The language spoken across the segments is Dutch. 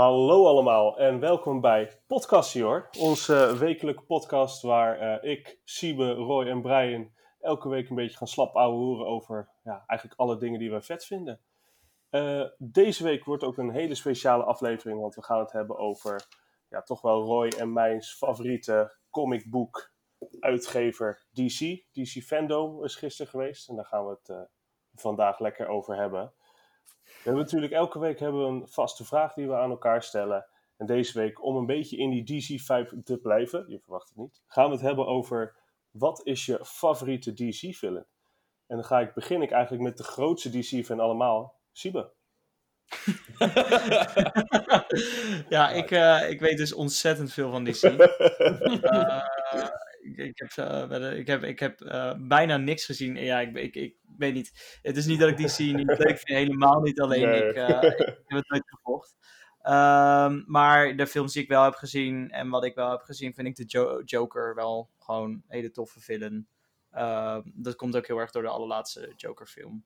Hallo allemaal en welkom bij Podcastie Onze wekelijke podcast waar eh, ik, Siebe, Roy en Brian elke week een beetje gaan slap horen over ja, eigenlijk alle dingen die we vet vinden. Eh, deze week wordt ook een hele speciale aflevering, want we gaan het hebben over ja, toch wel Roy en mijn favoriete comicboek uitgever DC. DC Fandom is gisteren geweest en daar gaan we het uh, vandaag lekker over hebben. We hebben natuurlijk elke week hebben we een vaste vraag die we aan elkaar stellen. En deze week, om een beetje in die DC-vibe te blijven, je verwacht het niet, gaan we het hebben over wat is je favoriete DC-film? En dan ga ik, begin ik eigenlijk met de grootste DC van allemaal, Siebe. ja, ik, uh, ik weet dus ontzettend veel van DC. uh, ik, ik, heb, uh, ik heb, ik heb bijna niks gezien. Ja, ik, ik, ik weet niet. Het is niet dat ik DC niet leuk vind, helemaal niet. Alleen nee. ik, ik, heb het nooit gevolgd. Um, maar de films die ik wel heb gezien en wat ik wel heb gezien, vind ik de jo Joker wel gewoon een hele toffe film. Uh, dat komt ook heel erg door de allerlaatste Joker film.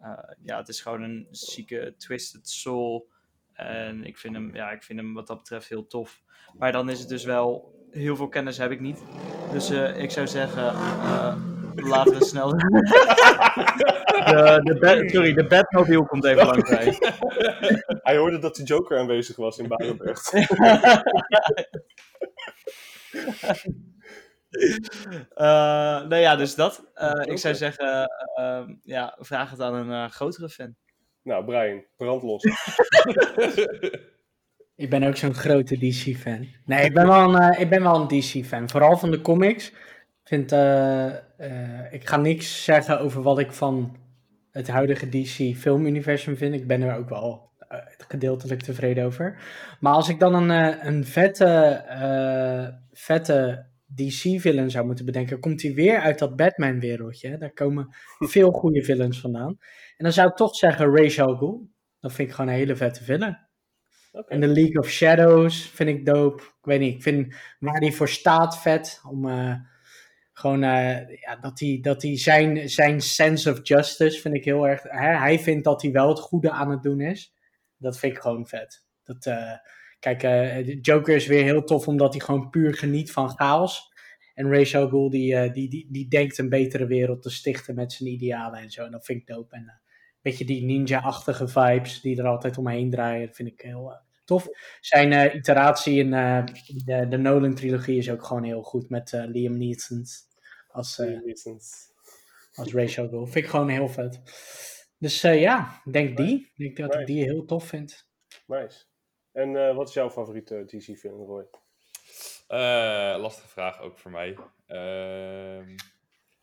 Uh, ja, het is gewoon een zieke Twisted Soul. En ik vind, hem, ja, ik vind hem wat dat betreft heel tof. Maar dan is het dus wel, heel veel kennis heb ik niet. Dus uh, ik zou zeggen, uh, laten we snel... de, de bed, sorry, de Batmobile komt even langs bij. Hij hoorde dat de Joker aanwezig was in Barendrecht. Uh, nou ja, dus dat. Uh, ik zou zeggen, uh, ja, vraag het aan een grotere fan. Nou, Brian, brand los. Ik ben ook zo'n grote DC-fan. Nee, ik ben wel een, ik ben wel een DC-fan. Vooral van de comics. Ik, vind, ik ga niks zeggen over wat ik van het huidige DC-filmuniversum vind. Ik ben er ook wel gedeeltelijk tevreden over. Maar als ik dan een, een vette, vette DC-villain zou moeten bedenken, komt hij weer uit dat Batman-wereldje. Daar komen veel goede villains vandaan. En dan zou ik toch zeggen Ra's al Ghul. Dat vind ik gewoon een hele vette villain. Okay. En de League of Shadows vind ik dope. Ik weet niet, ik vind waar hij voor staat vet. Om uh, gewoon, uh, ja, dat hij, dat zijn, zijn sense of justice vind ik heel erg... Hè, hij vindt dat hij wel het goede aan het doen is. Dat vind ik gewoon vet. Dat... Uh, Kijk, Joker is weer heel tof omdat hij gewoon puur geniet van chaos. En Ra's al Ghul die, die, die, die denkt een betere wereld te stichten met zijn idealen en zo. En dat vind ik dope. En beetje die ninja-achtige vibes die er altijd omheen draaien, vind ik heel tof. Zijn iteratie in de, de Nolan-trilogie is ook gewoon heel goed met Liam Neeson als, als Ra's al Ghul. Vind ik gewoon heel vet. Dus ja, denk die. Ik denk dat nice. ik die heel tof vind. Nice. En uh, wat is jouw favoriete DC-film, Roy? Uh, lastige vraag ook voor mij. Uh,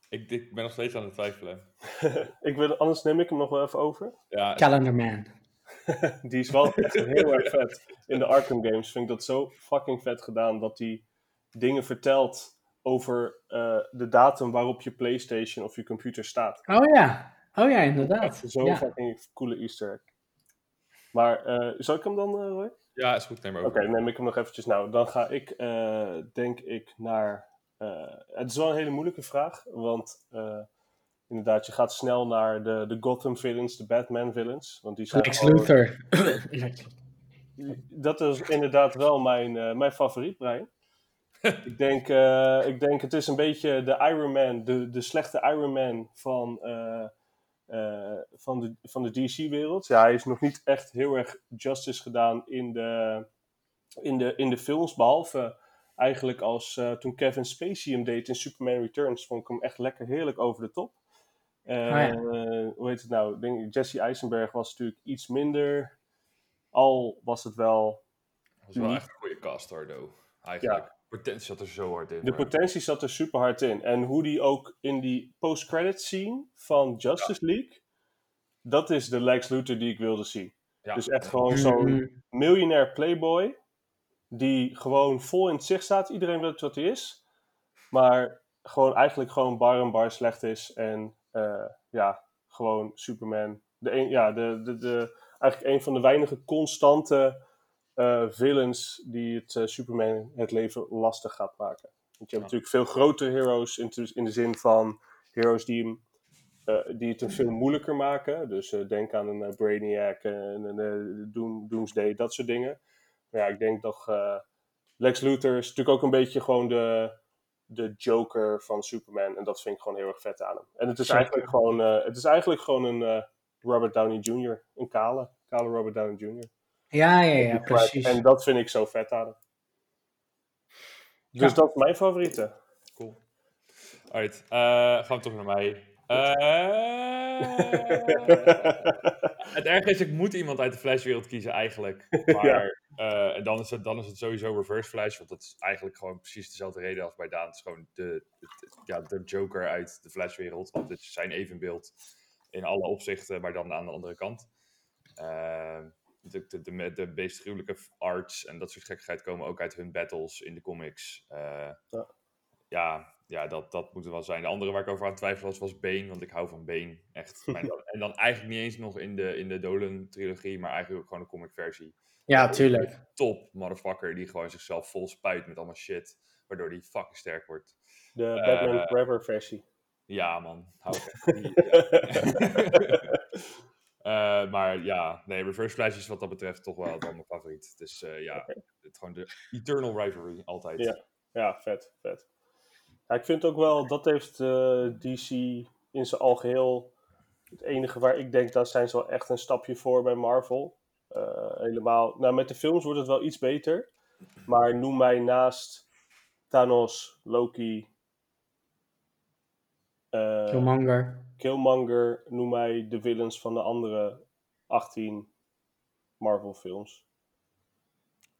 ik, ik, ben nog steeds aan het twijfelen. ik wil, anders neem ik hem nog wel even over. Ja, Calendar Man. die is wel echt heel erg vet. In de Arkham games vind ik dat zo fucking vet gedaan dat hij dingen vertelt over uh, de datum waarop je PlayStation of je computer staat. Oh ja, oh ja, inderdaad. Zo'n ja. fucking coole Easter egg. Maar uh, zal ik hem dan, uh, Roy? Ja, is goed. Neem maar Oké, okay, neem ik hem nog eventjes. Nou, dan ga ik, uh, denk ik, naar... het is wel een hele moeilijke vraag, want inderdaad, je gaat snel naar de, de Gotham villains, de Batman villains. Want die zijn Lex Luthor. dat is inderdaad wel mijn, mijn favoriet, Brian. ik, denk, ik denk, het is een beetje de Iron Man, de, de slechte Iron Man van... Uh, van de, van de DC-wereld. Ja, hij is nog niet echt heel erg justice gedaan in de, in de, in de films. Behalve eigenlijk als uh, toen Kevin Spacey hem deed in Superman Returns. Vond ik hem echt lekker heerlijk over de top. Uh, oh ja. hoe heet het nou? Denk, Jesse Eisenberg was natuurlijk iets minder. Al was het wel. Dat was wel echt een goede cast hoor, though. Eigenlijk. Ja potentie zat er zo hard in. De maar. potentie zat er super hard in. En hoe die ook in die post-credit scene van Justice ja. League, dat is de Lex Luthor die ik wilde zien. Ja. Dus echt gewoon zo'n miljonair playboy, die gewoon vol in het zicht staat. Iedereen weet wat hij is. Maar gewoon eigenlijk gewoon bar en bar slecht is. En uh, ja, gewoon Superman. De een, ja, de, de, de, eigenlijk een van de weinige constante uh, villains die het uh, Superman het leven lastig gaat maken. Want je hebt ja. natuurlijk veel grotere heroes in, in, de zin van heroes die, hem, die het een veel moeilijker maken. Dus denk aan een Brainiac, een, een Doom, Doomsday, dat soort dingen. Ja, ik denk dat eh, Lex Luthor is natuurlijk ook een beetje gewoon de, de Joker van Superman. En dat vind ik gewoon heel erg vet aan hem. En het is eigenlijk gewoon, eh, het is eigenlijk gewoon een eh, Robert Downey Jr. Een kale, kale Robert Downey Jr. Ja, ja, ja, precies. En dat vind ik zo vet aan hem. Dus Ja. dat is mijn favoriete. Cool. Alright, eh, gaan we toch naar mij. Eh, het erge is, ik moet iemand uit de Flashwereld kiezen eigenlijk. Maar eh, en dan, is het, dan is het sowieso Reverse Flash, want dat is eigenlijk gewoon precies dezelfde reden als bij Daan. Het is gewoon de, ja, de Joker uit de Flashwereld, want het is zijn evenbeeld in alle opzichten, maar dan aan de andere kant. Eh, de, de, de, de meest gruwelijke arts en dat soort gekkigheid komen ook uit hun battles in de comics. Eh, Ja. ja, ja dat, dat moet er wel zijn. De andere waar ik over aan het twijfelen was, was Bane, want ik hou van Bane. Echt. Dan- en dan eigenlijk niet eens nog in de, in de Dolan-trilogie, maar eigenlijk ook gewoon de comic-versie. Ja, tuurlijk. Top motherfucker die gewoon zichzelf vol spuit met allemaal shit, waardoor die fucking sterk wordt. De Eh, Batman Forever versie. Ja, man. Hou ik echt van die- Eh, maar ja, nee, Reverse Flash is wat dat betreft toch wel, wel mijn favoriet. Dus eh, ja, het, gewoon de Eternal Rivalry, altijd. Ja. Ja, vet, vet. Ja, ik vind ook wel, dat heeft eh, DC in zijn algeheel, het enige waar ik denk, daar zijn ze wel echt een stapje voor bij Marvel. Eh, helemaal, nou met de films wordt het wel iets beter, maar noem mij naast Thanos, Loki, eh, Killmonger. Killmonger, noem mij de villains van de andere 18 Marvel films.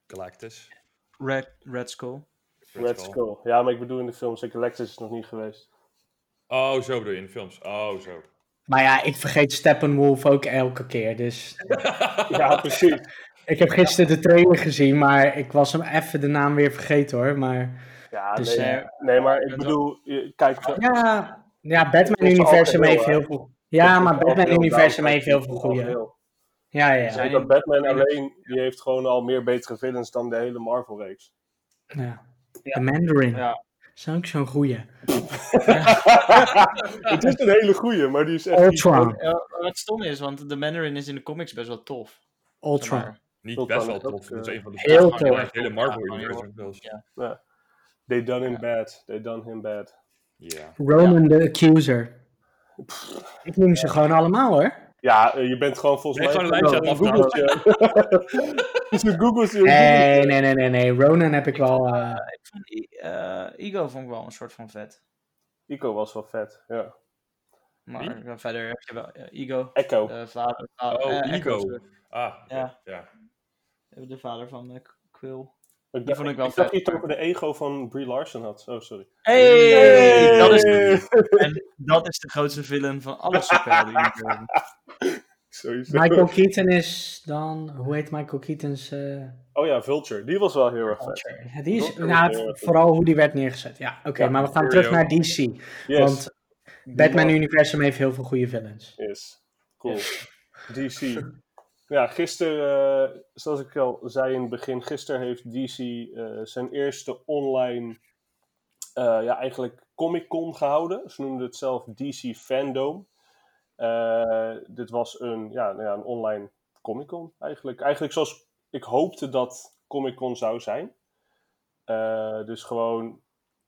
Galactus. Red, Red Skull. Red Skull. Ja, maar ik bedoel in de films, ik Galactus is nog niet geweest. Oh, zo bedoel je in de films. Oh, zo. Maar ja, ik vergeet Steppenwolf ook elke keer. Dus Ja, precies. ik heb gisteren de trailer gezien, maar ik was hem even de naam weer vergeten hoor. Maar Ja, Dus, nee, eh, nee, maar ik bedoel, je- kijk, zo- ja, ja Batman Het is Universum algeheel, heeft heel veel. Ja, maar het is Batman algeheel Universum down, heeft heel veel goede. Ja, ja. dat Batman alleen, die heeft gewoon al meer betere villains dan de hele Marvel-reeks. ja. De Mandarin. Ja. Is ook zo'n goeie. het is een hele goeie, maar die is echt... Ultron. Ja, wat stom is, want de Mandarin is in de comics best wel tof. zeg maar. Niet Tot best wel tof. Dat is een van de heel tof. Hele Marvel Ja, zelfs. ja. They done him bad. They done him bad. Ja. Roman the Accuser. Ik noem ze gewoon allemaal hoor. Ja, eh, je bent gewoon volgens mij... gewoon een lijntje aan het Googelt je. Ze googelt je. Nee, nee, nee, nee, nee. Ronan heb ik wel. eh, Ik vond I- eh, Ego vond ik wel een soort van vet. Ico was wel vet, ja. Maar Wie? eh, verder heb je wel eh, Ego, Echo. de vader. vader Oh, eh, Ego. sorry. Ah, Ja. ja. De vader van eh, Quill. Ik dacht, vond ik wel ik dacht vet. dat je het over de ego van Brie Larson had. Oh, sorry. Hey! Dat is, en dat is de grootste villain van alle superhelden. Sowieso. Michael Keaton is dan. Hoe heet Michael Keaton's. eh, Oh ja, Vulture. Die was wel heel erg vet. ja, die is, Vulture nou, vooral hoe die werd neergezet. Ja, oké, Ja, maar we gaan terug naar DC. Yes. Want Batman Die Universum heeft heel veel goede villains. Yes. Cool. DC. Ja, gisteren, eh, zoals ik al zei in het begin, gisteren heeft DC eh, zijn eerste online, eh, ja, eigenlijk Comic Con gehouden. Ze noemden het zelf DC Fandom. Dit was een, ja, nou ja, een online Comic Con eigenlijk. Eigenlijk zoals ik hoopte dat Comic Con zou zijn. Dus gewoon,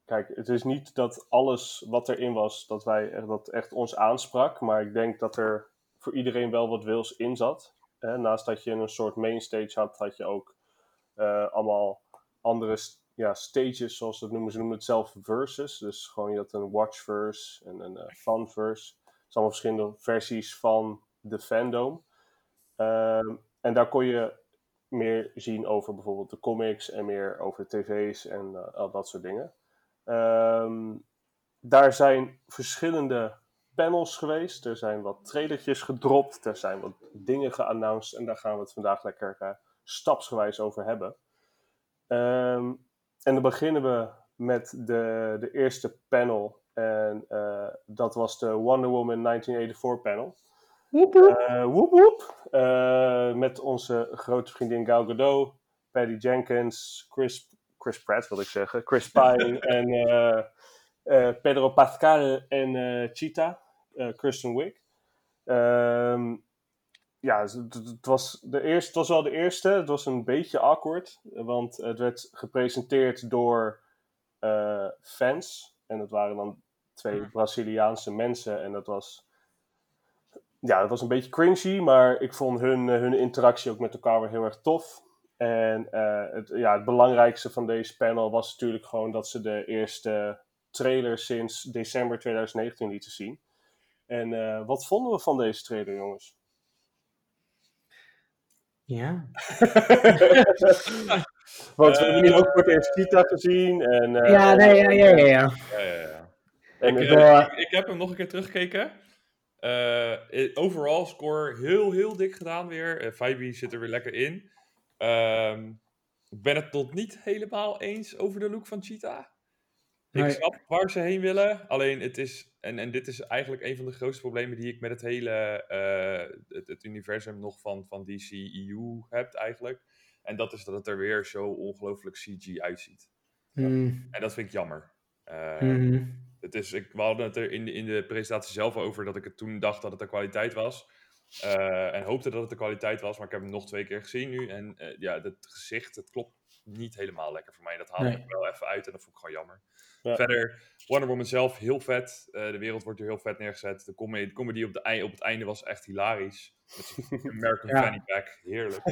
kijk, het is niet dat alles wat erin was, dat wij dat echt ons aansprak. Maar ik denk dat er voor iedereen wel wat wils in zat. Naast dat je een soort mainstage had, had je ook eh, allemaal andere ja, stages, zoals het noemen. Ze noemen het zelf verses. Dus gewoon je had een watchverse en een eh, fanverse. Het zijn allemaal verschillende versies van de fandom. Ehm, en daar kon je meer zien over bijvoorbeeld de comics en meer over tv's en eh, al dat soort dingen. Ehm, daar zijn verschillende panels geweest. Er zijn wat trailertjes gedropt. Er zijn wat dingen geannounced. En daar gaan we het vandaag lekker eh, stapsgewijs over hebben. Ehm, en dan beginnen we met de, de eerste panel. En eh, dat was de Wonder Woman 1984 panel. Woep woep. Eh, met onze grote vriendin Gal Gadot, Patty Jenkins, Chris, Chris Pratt wil ik zeggen, Chris Pine en Pedro Pascal en eh Cheetah, Kristen Wiig. Ehm, ja, het, was de eerste, het was wel de eerste. Het was een beetje awkward, want het werd gepresenteerd door eh, fans. En dat waren dan twee Hmm. Braziliaanse mensen. En dat was, ja, dat was een beetje cringy, maar ik vond hun, eh, hun interactie ook met elkaar weer heel erg tof. En eh, het, ja, het belangrijkste van deze panel was natuurlijk gewoon dat ze de eerste trailer sinds december 2019 lieten zien. En eh, wat vonden we van deze trailer, jongens? Ja. Want we hebben nu ook voor het eerst Cheetah gezien. En, eh, Ja, nee, ja, ja, ja. ja. Ja, ja, ja. en Ik, eh, ik, ik heb hem nog een keer teruggekeken. Eh, eh, overall score heel, heel dik gedaan weer. Uh, Vibe zit er weer lekker in. Ehm, ik ben het nog niet helemaal eens over de look van Cheetah. Ik Nee. snap waar ze heen willen. Alleen het is, en, en dit is eigenlijk een van de grootste problemen die ik met het hele eh, het, het universum nog van, van DC EU heb eigenlijk. En dat is dat het er weer zo ongelooflijk CG uitziet. Mm, En dat vind ik jammer. Eh, mhm. het is, ik, we hadden het er in de, in de presentatie zelf over dat ik het toen dacht dat het de kwaliteit was. Eh, en hoopte dat het de kwaliteit was, maar ik heb hem nog twee keer gezien nu. En ja, het gezicht, het klopt niet helemaal lekker voor mij. Dat haalde Nee. ik wel even uit en dat vond ik gewoon jammer. Ja. Verder, Wonder Woman zelf, heel vet. Eh, de wereld wordt er heel vet neergezet. De comedy, de comedy op, de, op het einde was echt hilarisch. Met American Ja. Fanny Pack, heerlijk.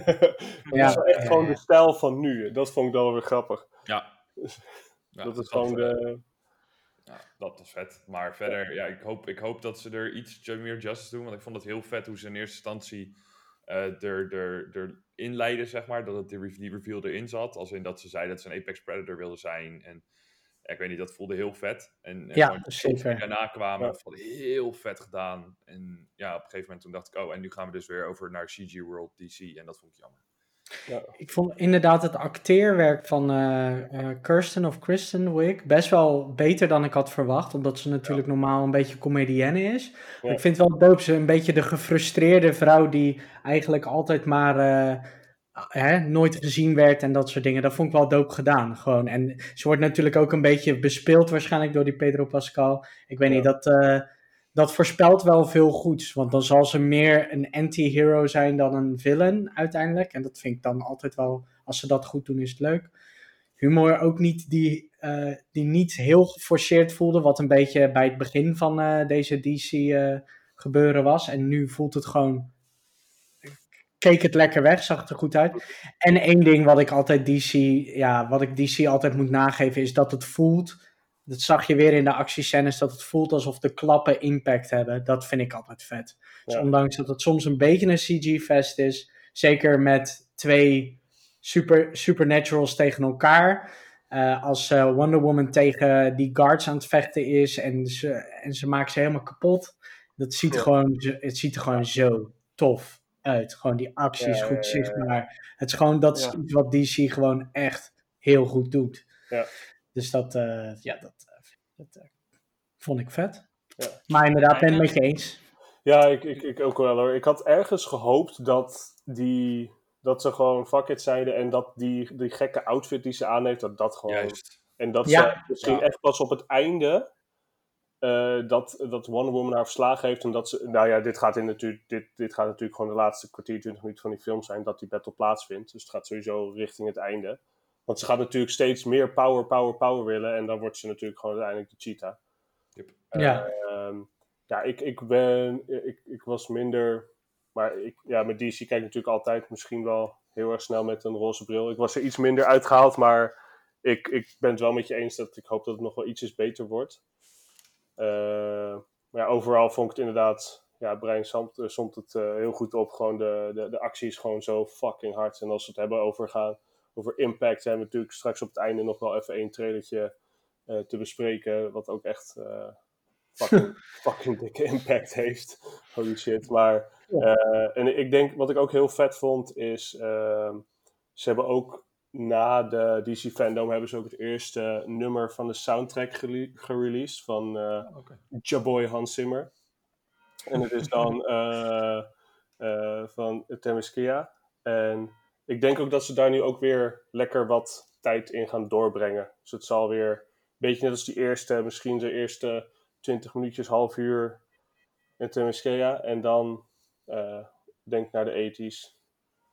Ja, is wel echt ja, gewoon de stijl van nu. Dat vond ik dan wel weer grappig. Ja. Ja, dat is gewoon de... Ja, dat was vet. Maar verder, ja, ik, hoop, ik hoop dat ze er iets meer justice doen. Want ik vond het heel vet hoe ze in eerste instantie eh er, er, er inleiden, zeg maar. Dat het die, re- die reveal erin zat. Als in dat ze zeiden dat ze een Apex Predator wilde zijn. En ik weet niet, dat voelde heel vet. En, en Ja, die daarna kwamen, Ja. vond heel vet gedaan. En ja, op een gegeven moment toen dacht ik, oh, en nu gaan we dus weer over naar CG World DC. En dat vond ik jammer. Ik vond inderdaad het acteerwerk van eh, Kirsten of Kristen Wiig best wel beter dan ik had verwacht. Omdat ze natuurlijk normaal een beetje comedienne is. Maar Ja. ik vind wel dope. Ze een beetje de gefrustreerde vrouw die eigenlijk altijd maar eh, hè, nooit gezien werd en dat soort dingen. Dat vond ik wel dope gedaan. Gewoon. En ze wordt natuurlijk ook een beetje bespeeld waarschijnlijk door die Pedro Pascal. Ik weet Ja. niet, dat, eh, dat voorspelt wel veel goeds. Want dan zal ze meer een anti-hero zijn dan een villain uiteindelijk. En dat vind ik dan altijd wel, als ze dat goed doen, is het leuk. Humor ook niet die, eh, die niet heel geforceerd voelde, wat een beetje bij het begin van eh, deze DC gebeuren was. En nu voelt het gewoon, keek het lekker weg, zag het er goed uit. En één ding wat ik altijd DC, ja, wat ik DC altijd moet nageven, is dat het voelt, dat zag je weer in de actiescènes, dat het voelt alsof de klappen impact hebben. Dat vind ik altijd vet. Dus ondanks dat het soms een beetje een CG-fest is, zeker met twee super, supernaturals tegen elkaar. eh, als eh, Wonder Woman tegen die guards aan het vechten is en ze, en ze maakt ze helemaal kapot. Dat ziet, Ja. gewoon, het ziet er gewoon zo tof uit. Gewoon die actie is Ja, goed ja, ja, ja. zichtbaar. Het is gewoon, dat is Ja. iets wat DC gewoon echt heel goed doet. Ja. Dus dat, eh, ja, dat, eh, dat eh, vond ik vet. Ja. Maar inderdaad, ben ik het met je eens. Ja, ik, ik, ik ook wel hoor. Ik had ergens gehoopt dat, die, dat ze gewoon fuck it zeiden en dat die, die gekke outfit die ze aan heeft, dat dat gewoon... Juist. En dat Ja. ze misschien Ja. echt pas op het einde eh, dat, dat Wonder Woman haar verslagen heeft. En dat ze, nou ja, dit gaat, in natuurlijk, dit, dit gaat natuurlijk gewoon de laatste kwartier, 20 minuten van die film zijn, dat die battle plaatsvindt. Dus het gaat sowieso richting het einde. Want ze gaat natuurlijk steeds meer power, power, power willen. En dan wordt ze natuurlijk gewoon uiteindelijk de cheetah. Yep. Ja. Ehm, ja, ik, ik ben, ik, ik was minder, maar ik, ja, met DC kijk ik natuurlijk altijd misschien wel heel erg snel met een roze bril. Ik was er iets minder uitgehaald, maar ik, ik ben het wel met je eens dat ik hoop dat het nog wel ietsjes beter wordt. Eh, maar ja, overal vond ik het inderdaad, ja, Brian somt, eh, somt het eh, heel goed op. Gewoon de, de, de actie is gewoon zo fucking hard. En als we het hebben over, gaan, over impact, hebben we natuurlijk straks op het einde nog wel even één trailertje te bespreken. Wat ook echt fucking, fucking dikke impact heeft. Holy shit. Maar en ik denk, wat ik ook heel vet vond, is ehm, ze hebben ook na de DC Fandom hebben ze ook het eerste nummer van de soundtrack gele- gereleased van eh Oké. Jaboy Hans Zimmer. En het is dan eh, eh, van Themyscira. En ik denk ook dat ze daar nu ook weer lekker wat tijd in gaan doorbrengen. Dus het zal weer een beetje net als die eerste, misschien de eerste 20 minuutjes, half uur in Themyscira. En dan eh, denk naar de 80s.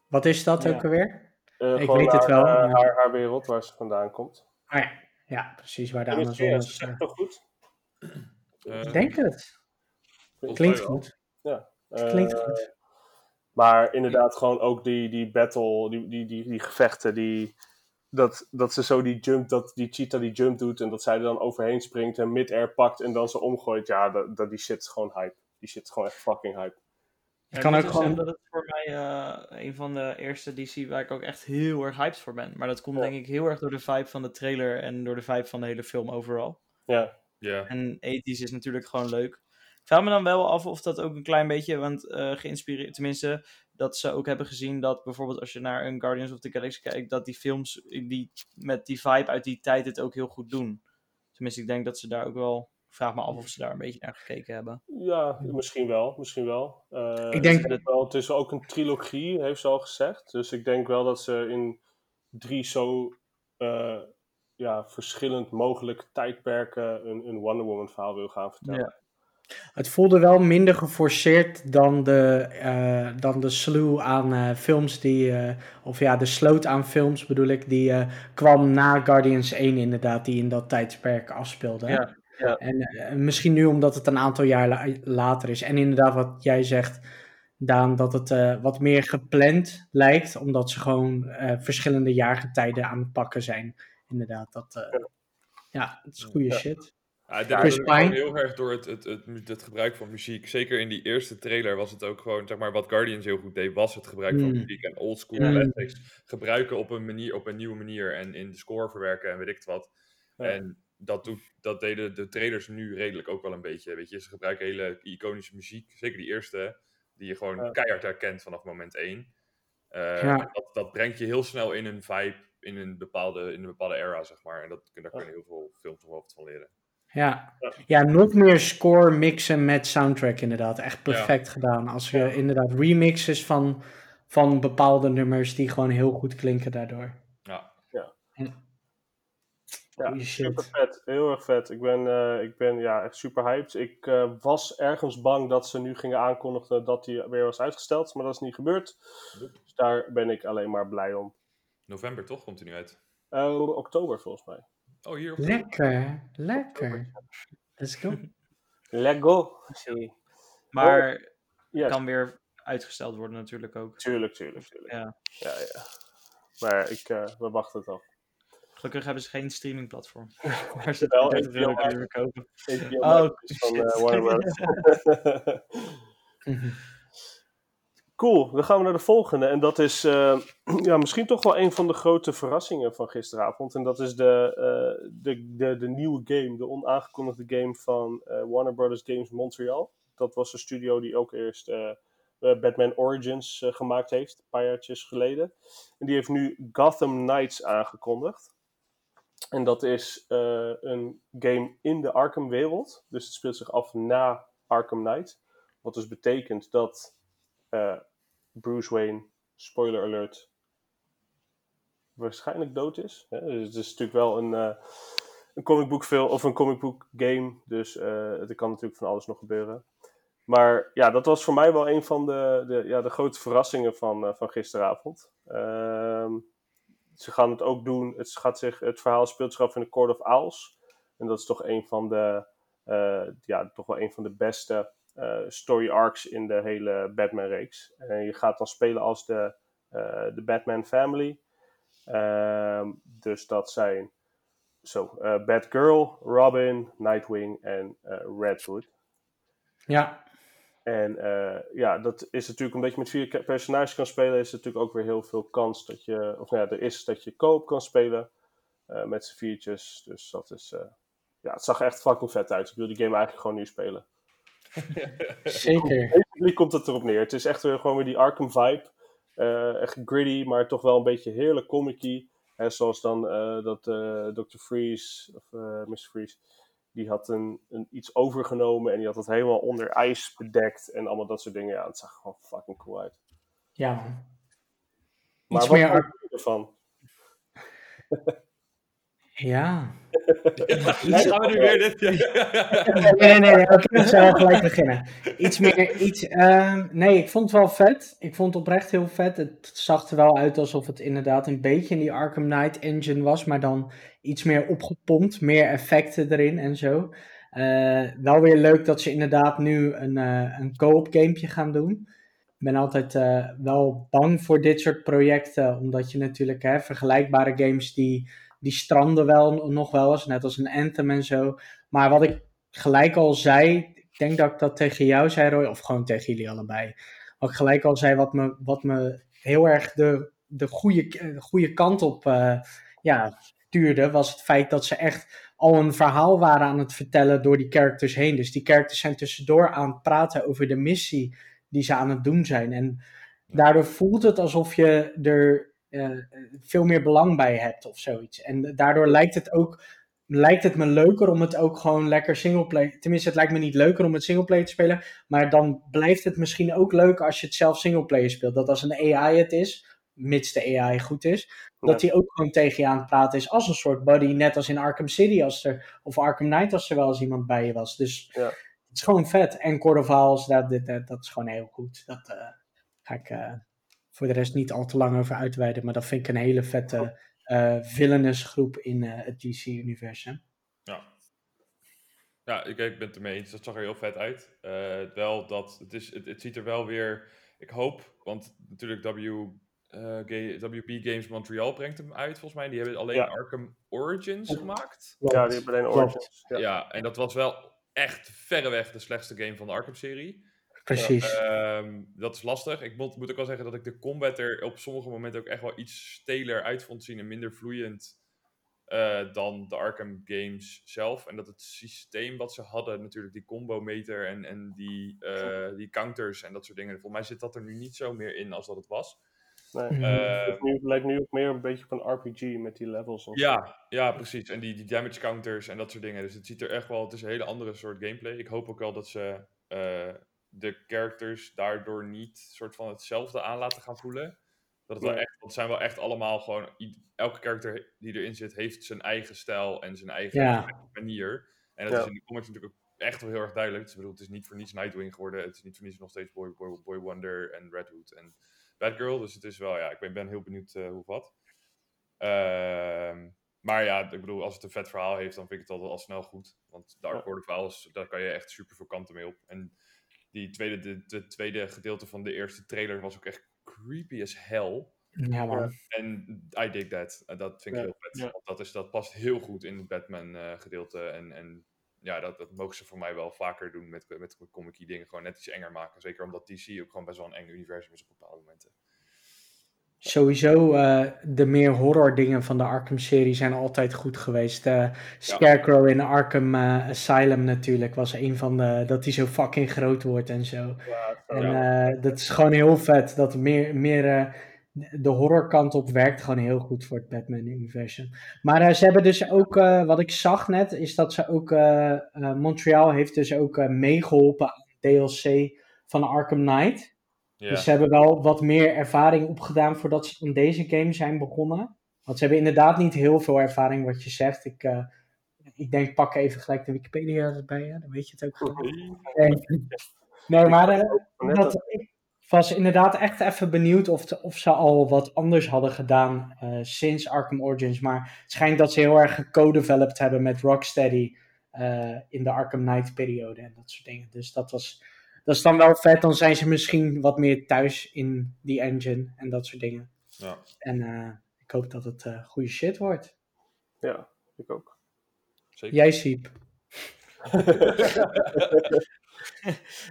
Wat is dat Ja. ook alweer? Eh, Ik weet het haar, wel, eh, maar- haar, haar wereld, waar ze vandaan komt. Ah, ja. ja, precies, waar de En is is. zeg eh, ik toch goed? Ik denk het. Klinkt goed. Ja. Klinkt goed. Maar inderdaad, gewoon ook die, die battle, die, die, die, die gevechten, die, dat, dat ze zo die jump, dat die cheetah die jump doet en dat zij er dan overheen springt en mid-air pakt en dan ze omgooit. Ja, dat, dat, die shit is gewoon hype. Die shit is gewoon echt fucking hype. Ja, kan ik ook gewoon... dat het voor mij eh, een van de eerste DC waar ik ook echt heel erg hyped voor ben. Maar dat komt Ja. denk ik heel erg door de vibe van de trailer en door de vibe van de hele film overal. Ja, Ja. En ethisch is natuurlijk gewoon leuk. Ik vraag me dan wel af of dat ook een klein beetje, want eh, geïnspireerd, tenminste, dat ze ook hebben gezien dat bijvoorbeeld als je naar een Guardians of the Galaxy kijkt, dat die films die, met die vibe uit die tijd het ook heel goed doen. Tenminste, ik denk dat ze daar ook wel, ik vraag me af of ze daar een beetje naar gekeken hebben. ja misschien wel, misschien wel. Eh, Ik denk- het, wel. Het is ook een trilogie, heeft ze al gezegd. Dus ik denk wel dat ze in drie zo eh, ja, verschillend mogelijk tijdperken een, een Wonder Woman verhaal wil gaan vertellen. Ja. Het voelde wel minder geforceerd dan de, eh, dan de slew aan films die, eh, of ja, de sloot aan films bedoel ik, die eh, kwam na Guardians 1 inderdaad, die in dat tijdsperk afspeelde. Ja, ja. En eh, misschien nu omdat het een aantal jaar la- later is. En inderdaad wat jij zegt, Daan, dat het eh, wat meer gepland lijkt, omdat ze gewoon eh, verschillende jaargetijden aan het pakken zijn. Inderdaad, dat, eh, ja, dat is goede Ja. shit. Ja, gewoon Pine. heel erg door het, het, het, het gebruik van muziek. Zeker in die eerste trailer was het ook gewoon, zeg maar, wat Guardians heel goed deed, was het gebruik van Mm. muziek en oldschool Ja. classics gebruiken op een, manier, op een nieuwe manier en in de score verwerken en weet ik het wat. Ja. En dat, doet, dat deden de trailers nu redelijk ook wel een beetje. Weet je, ze gebruiken hele iconische muziek, zeker die eerste, die je gewoon Ja. keihard herkent vanaf moment één. Eh, Ja. dat, dat brengt je heel snel in een vibe, in een bepaalde, in een bepaalde era, zeg maar. En dat, daar kunnen heel veel films nog wel wat van leren. Ja. Ja. nog meer score mixen met soundtrack inderdaad. Echt perfect gedaan. Als je Ja. inderdaad remixes van, van bepaalde nummers die gewoon heel goed klinken daardoor. Ja. Super vet. Heel erg vet. Ik ben, eh, ik ben ja, echt super hyped. Ik eh, was ergens bang dat ze nu gingen aankondigen dat hij weer was uitgesteld, maar dat is niet gebeurd. Dus daar ben ik alleen maar blij om. November toch komt hij nu uit? Eh, oktober volgens mij. Oh, hier. op- Lekker, lekker. Let's go. Lego. Maar Yes. kan weer uitgesteld worden natuurlijk ook. Tuurlijk, tuurlijk, tuurlijk. Ja. Ja, ja. Maar ik, eh, we wachten het af. Gelukkig hebben ze geen streamingplatform. Waar ze Wel, kunnen verkopen. HBO Oh, van eh, Bros. Cool, dan gaan we naar de volgende. En dat is eh, ja, misschien toch wel een van de grote verrassingen van gisteravond. En dat is de, eh, de, de, de nieuwe game, de onaangekondigde game van eh, Warner Brothers Games Montreal. Dat was de studio die ook eerst Batman Origins eh, gemaakt heeft, een paar jaartjes geleden. En die heeft nu Gotham Knights aangekondigd. En dat is eh, een game in de Arkham-wereld. Dus het speelt zich af na Arkham Knight. Wat dus betekent dat eh, Bruce Wayne, spoiler alert, waarschijnlijk dood is. Hè? Dus het is natuurlijk wel een, eh een film of een comic book game. Dus er kan natuurlijk van alles nog gebeuren. Maar ja, dat was voor mij wel een van de, de, ja, de grote verrassingen van, van gisteravond. Ehm, ze gaan het ook doen. Het, gaat zich, het verhaal speelt zich af in de Court of Owls. En dat is toch een van de, eh, ja, toch wel een van de beste eh, story arcs in de hele Batman-reeks. En je gaat dan spelen als de, eh, de Batman Family. Ehm, dus dat zijn zo, Batgirl, Robin, Nightwing en Red Hood. Ja, En eh, ja, dat is natuurlijk omdat je met vier personages kan spelen, is er natuurlijk ook weer heel veel kans dat je, of nou ja, er is dat je koop kan spelen eh, met z'n viertjes. Dus dat is, eh, ja, het zag echt fucking vet uit. Ik wil die game eigenlijk gewoon nu spelen. zeker. Basically komt het erop neer. Het is echt weer gewoon weer die Arkham vibe. Eh, echt gritty, maar toch wel een beetje heerlijk comic zoals dan eh, dat eh, Dr. Freeze, of eh Mr. Freeze, die had een, een iets overgenomen en die had het helemaal onder ijs bedekt en allemaal dat soort dingen. Ja, het zag er gewoon fucking cool uit. Ja, man. Maar Iets wat meer vond je ervan? Ja. Ja, gaan we nu weer dit... Nee, nee, nee, oké, ik zal gelijk beginnen. Iets meer, iets, ehm, nee, ik vond het wel vet. Ik vond het oprecht heel vet. Het zag er wel uit alsof het inderdaad een beetje in die Arkham Knight engine was, maar dan iets meer opgepompt, meer effecten erin en zo. Eh, wel weer leuk dat ze inderdaad nu een, eh, een co-op gamepje gaan doen. Ik ben altijd eh, wel bang voor dit soort projecten, omdat je natuurlijk hè, vergelijkbare games die, die stranden wel nog wel eens, net als een Anthem en zo. Maar wat ik gelijk al zei, ik denk dat ik dat tegen jou zei Roy, of gewoon tegen jullie allebei. Wat ik gelijk al zei, wat me, wat me heel erg de, de, goede, de goede kant op uh, ja, stuurde, was het feit dat ze echt al een verhaal waren aan het vertellen door die characters heen. Dus die characters zijn tussendoor aan het praten over de missie die ze aan het doen zijn. En daardoor voelt het alsof je er veel meer belang bij hebt of zoiets. En daardoor lijkt het ook lijkt het me leuker om het ook gewoon lekker singleplayer. Tenminste, het lijkt me niet leuker om het singleplayer te spelen. Maar dan blijft het misschien ook leuk als je het zelf singleplayer speelt. Dat als een AI het is, mits de AI goed is, ja. dat hij ook gewoon tegen je aan het praten is als een soort buddy. Net als in Arkham City als er, of Arkham Knight als er wel eens iemand bij je was. Dus ja. het is gewoon vet. En Owls, dat, dat, dat, dat is gewoon heel goed. Dat uh, ga ik uh, voor de rest niet al te lang over uitweiden. Maar dat vind ik een hele vette uh, villainous groep in uh, het DC-universum. Ja. Ja, ik, ik ben het ermee eens. Dat zag er heel vet uit. Uh, wel dat, het, is, het, het, ziet er wel weer, ik hoop, want natuurlijk W, WP Games Montreal brengt hem uit volgens mij. Die hebben alleen ja. Arkham Origins gemaakt. Ja, die hebben alleen Origins. Ja. ja, en dat was wel echt verreweg de slechtste game van de Arkham-serie. Precies. Um, dat is lastig. Ik moet, moet ook wel zeggen dat ik de combat er op sommige momenten ook echt wel iets steler uit vond zien en minder vloeiend uh, dan de Arkham games zelf. En dat het systeem wat ze hadden, natuurlijk die combo meter en, en die, uh, die counters en dat soort dingen. Volgens mij zit dat er nu niet zo meer in als dat het was. Nee, uh, het nu, lijkt nu ook meer een beetje op een RPG met die levels. Ja, ja, precies. En die, die damage counters en dat soort dingen. Dus het ziet er echt wel, het is een hele andere soort gameplay. Ik hoop ook wel dat ze de characters daardoor niet soort van hetzelfde aan laten gaan voelen. Dat het wel echt, want zijn wel echt allemaal gewoon, elke character die erin zit, heeft zijn eigen stijl en zijn eigen ja. manier. En dat ja. is in de comics natuurlijk ook echt wel heel erg duidelijk. Dus, ik bedoel, het is niet voor niets Nightwing geworden, het is niet voor niets nog steeds Boy, Boy, Boy Wonder en Red Hood en Batgirl. Dus het is wel, ja, ik ben, ben heel benieuwd uh, hoe wat. Uh, maar ja, ik bedoel, als het een vet verhaal heeft, dan vind ik het al, al snel goed. Want de Arkham verhaal, daar kan je echt super veel kanten mee op. En die tweede, de, de, tweede gedeelte van de eerste trailer was ook echt creepy as hell. Ja, man. En I dig that. Dat vind ik ja, heel vet. Ja. Dat, is, dat past heel goed in het Batman uh, gedeelte. En, en ja, dat, dat mogen ze voor mij wel vaker doen met, met comic dingen. Gewoon net iets enger maken. Zeker omdat DC ook gewoon best wel een eng universum is op bepaalde momenten. Sowieso, uh, de meer horror dingen van de Arkham-serie zijn altijd goed geweest. Uh, Scarecrow ja. in Arkham uh, Asylum natuurlijk was een van de... Dat hij zo fucking groot wordt en zo. Ja, en ja. dat is gewoon heel vet. Dat meer, meer de horrorkant op werkt gewoon heel goed voor het Batman-universum. Maar ze hebben dus ook... wat ik zag net, is dat ze ook... Montreal heeft dus ook meegeholpen aan DLC van Arkham Knight... Yeah. Dus ze hebben wel wat meer ervaring opgedaan voordat ze aan deze game zijn begonnen. Want ze hebben inderdaad niet heel veel ervaring wat je zegt. Ik, uh, ik denk, pak even gelijk de Wikipedia erbij, hè? dan weet je het ook goed. Nee, nee maar uh, dat, ik was inderdaad echt even benieuwd of, of ze al wat anders hadden gedaan uh, sinds Arkham Origins. Maar het schijnt dat ze heel erg geco-developed hebben met Rocksteady in de Arkham Knight periode en dat soort dingen. Dus dat was dat is dan wel vet. Dan zijn ze misschien wat meer thuis in die engine en dat soort dingen. Ja. En uh, ik hoop dat het uh, goede shit wordt. Ja, ik ook. Zeker. Jij, Siep.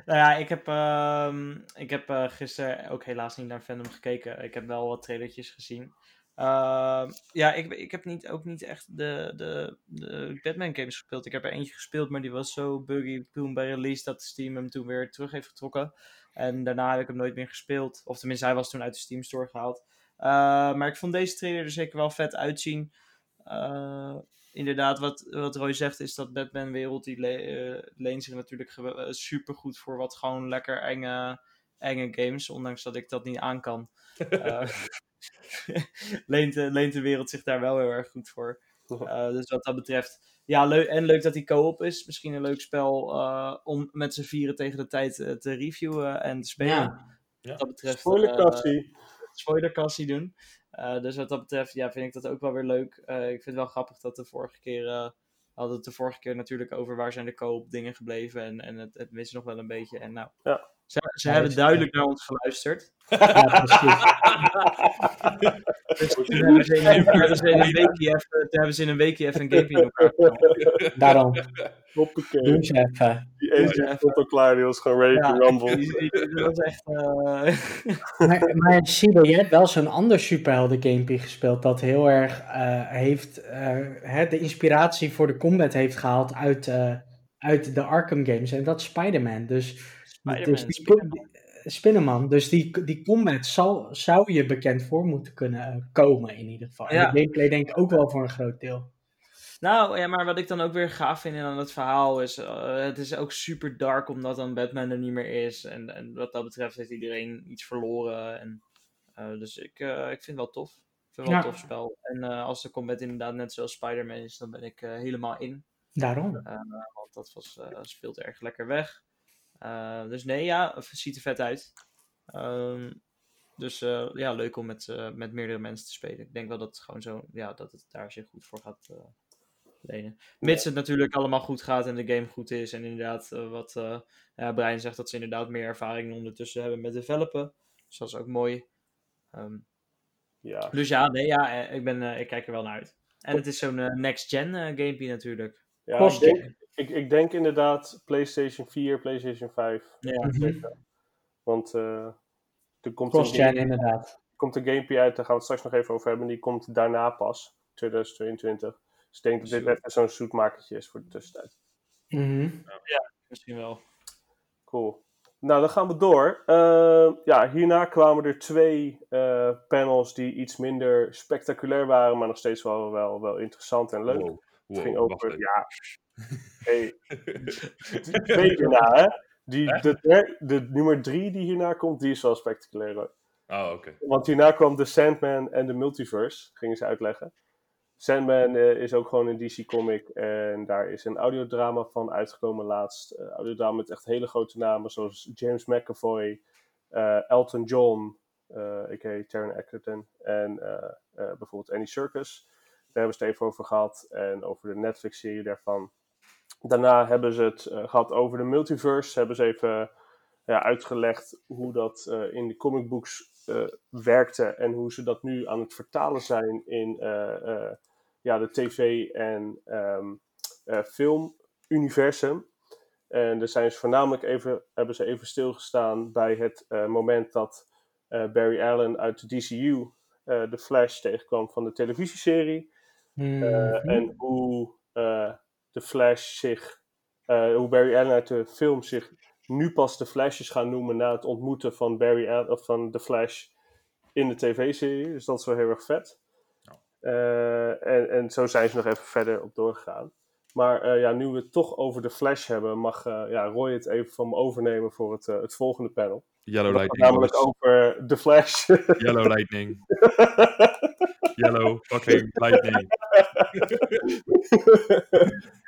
nou ja, ik heb, uh, ik heb uh, gisteren ook helaas niet naar Fandom gekeken. Ik heb wel wat trailertjes gezien. Uh, ja, ik, ik heb niet, ook niet echt de, de, de Batman games gespeeld. Ik heb er eentje gespeeld, maar die was zo buggy toen bij release dat Steam hem toen weer terug heeft getrokken. En daarna heb ik hem nooit meer gespeeld. Of tenminste, hij was toen uit de Steam Store gehaald. Uh, maar ik vond deze trailer er zeker wel vet uitzien. Uh, inderdaad, wat, wat Roy zegt, is dat Batman-wereld, die le leent zich natuurlijk super goed voor wat gewoon lekker enge, enge games. Ondanks dat ik dat niet aan kan. leent, leent de wereld zich daar wel heel erg goed voor. Uh, dus wat dat betreft, ja, leuk. En leuk dat die co-op is. Misschien een leuk spel uh, om met z'n vieren tegen de tijd uh, te reviewen en te spelen. Ja. Wat dat betreft. Spoilerkassie. spoilerkassie doen. dus wat dat betreft, ja, vind ik dat ook wel weer leuk. ik vind het wel grappig dat de vorige keer hadden het de vorige keer natuurlijk over waar zijn de koop dingen gebleven. En, en het, het mist nog wel een beetje. En nou, ja. Ze, ze hebben duidelijk naar ons geluisterd. Ja, precies. dus toen hebben ze in, een weekje even, hebben ze in een weekje even een gamepje in elkaar genomen. Daarom. Hoppakee. Doen ze even. Die agent stond al klaar, die was gewoon ready to rumble. Die, die, die, dat was echt... Uh... maar, maar Sibo, je hebt wel zo'n ander superhelden gamepje gespeeld dat heel erg uh, heeft, uh, hè, de inspiratie voor de combat heeft gehaald uit, uit de Arkham games. En dat is Spider-Man. Dus, dus die, Spinnenman. Dus die, die combat zal, zou je bekend voor moeten kunnen komen in ieder geval. Ja. De gameplay denk ik ook wel voor een groot deel. Nou, ja, maar wat ik dan ook weer gaaf vind aan het verhaal is, uh, het is ook super dark omdat dan Batman er niet meer is. En, en wat dat betreft heeft iedereen iets verloren. En, uh, dus ik, uh, ik vind het wel tof. Ik vind het wel Ja. een tof spel. En als de combat inderdaad net zoals Spider-Man is, dan ben ik helemaal in. Daarom. want dat was, speelt erg lekker weg. Dus nee, ja, het ziet er vet uit. Ehm, dus ja, leuk om met, met meerdere mensen te spelen. Ik denk wel dat het gewoon zo, ja, dat het daar zich goed voor gaat lenen. Mits het natuurlijk allemaal goed gaat en de game goed is. En inderdaad, wat ja, Brian zegt, dat ze inderdaad meer ervaring ondertussen hebben met developen. Dus dat is ook mooi. Um, ja. Dus ja, nee, ja ik, ben, ik kijk er wel naar uit. En het is zo'n next-gen gamepje natuurlijk. Ja, ik denk, ik, ik denk inderdaad PlayStation 4, PlayStation 5. Ja. Zeker. Want er komt een, inderdaad. komt een gamepje uit, daar gaan we het straks nog even over hebben. Die komt daarna pas, 2022. Dus ik denk dat dit even zo'n zoetmakertje is voor de tussentijd. Mm ja, misschien wel. Cool. Nou, dan gaan we door. Uh, ja, hierna kwamen er twee uh, panels die iets minder spectaculair waren, maar nog steeds wel, wel, wel interessant en leuk. Wow. Het ging over, ja. Hey, twee hierna, hè? Die, de, nummer drie die hierna komt, die is wel spectaculair. hoor. Oh, oké. Want hierna kwam The Sandman en de Multiverse, gingen ze uitleggen. Sandman eh, is ook gewoon een DC-comic en daar is een audiodrama van uitgekomen laatst. Eh, audiodrama met echt hele grote namen zoals James McAvoy, eh, Elton John, eh a.k.a. Taron Egerton en bijvoorbeeld Annie Serkis. Daar hebben ze het even over gehad en over de Netflix-serie daarvan. Daarna hebben ze het eh, gehad over de multiverse. Hebben ze even ja, uitgelegd hoe dat eh, in de comicbooks eh, werkte en hoe ze dat nu aan het vertalen zijn in eh, eh, ja, de tv- en eh, filmuniversum. En daar zijn ze voornamelijk even, hebben ze even stilgestaan bij het eh, moment dat eh, Barry Allen uit de DCU eh, de Flash tegenkwam van de televisieserie. Mhm. Eh, en hoe eh, de Flash zich, eh, hoe Barry Allen uit de film zich nu pas de Flash is gaan noemen na het ontmoeten van Barry Allen, of van de Flash in de tv-serie. Dus dat is wel heel erg vet. Eh, en, en zo zijn ze nog even verder op doorgegaan. Maar eh, ja, nu we het toch over de Flash hebben, mag ja, Roy het even van me overnemen voor het, het volgende panel. Yellow Lightning. namelijk over de Flash. Yellow Lightning. Yellow fucking Lightning.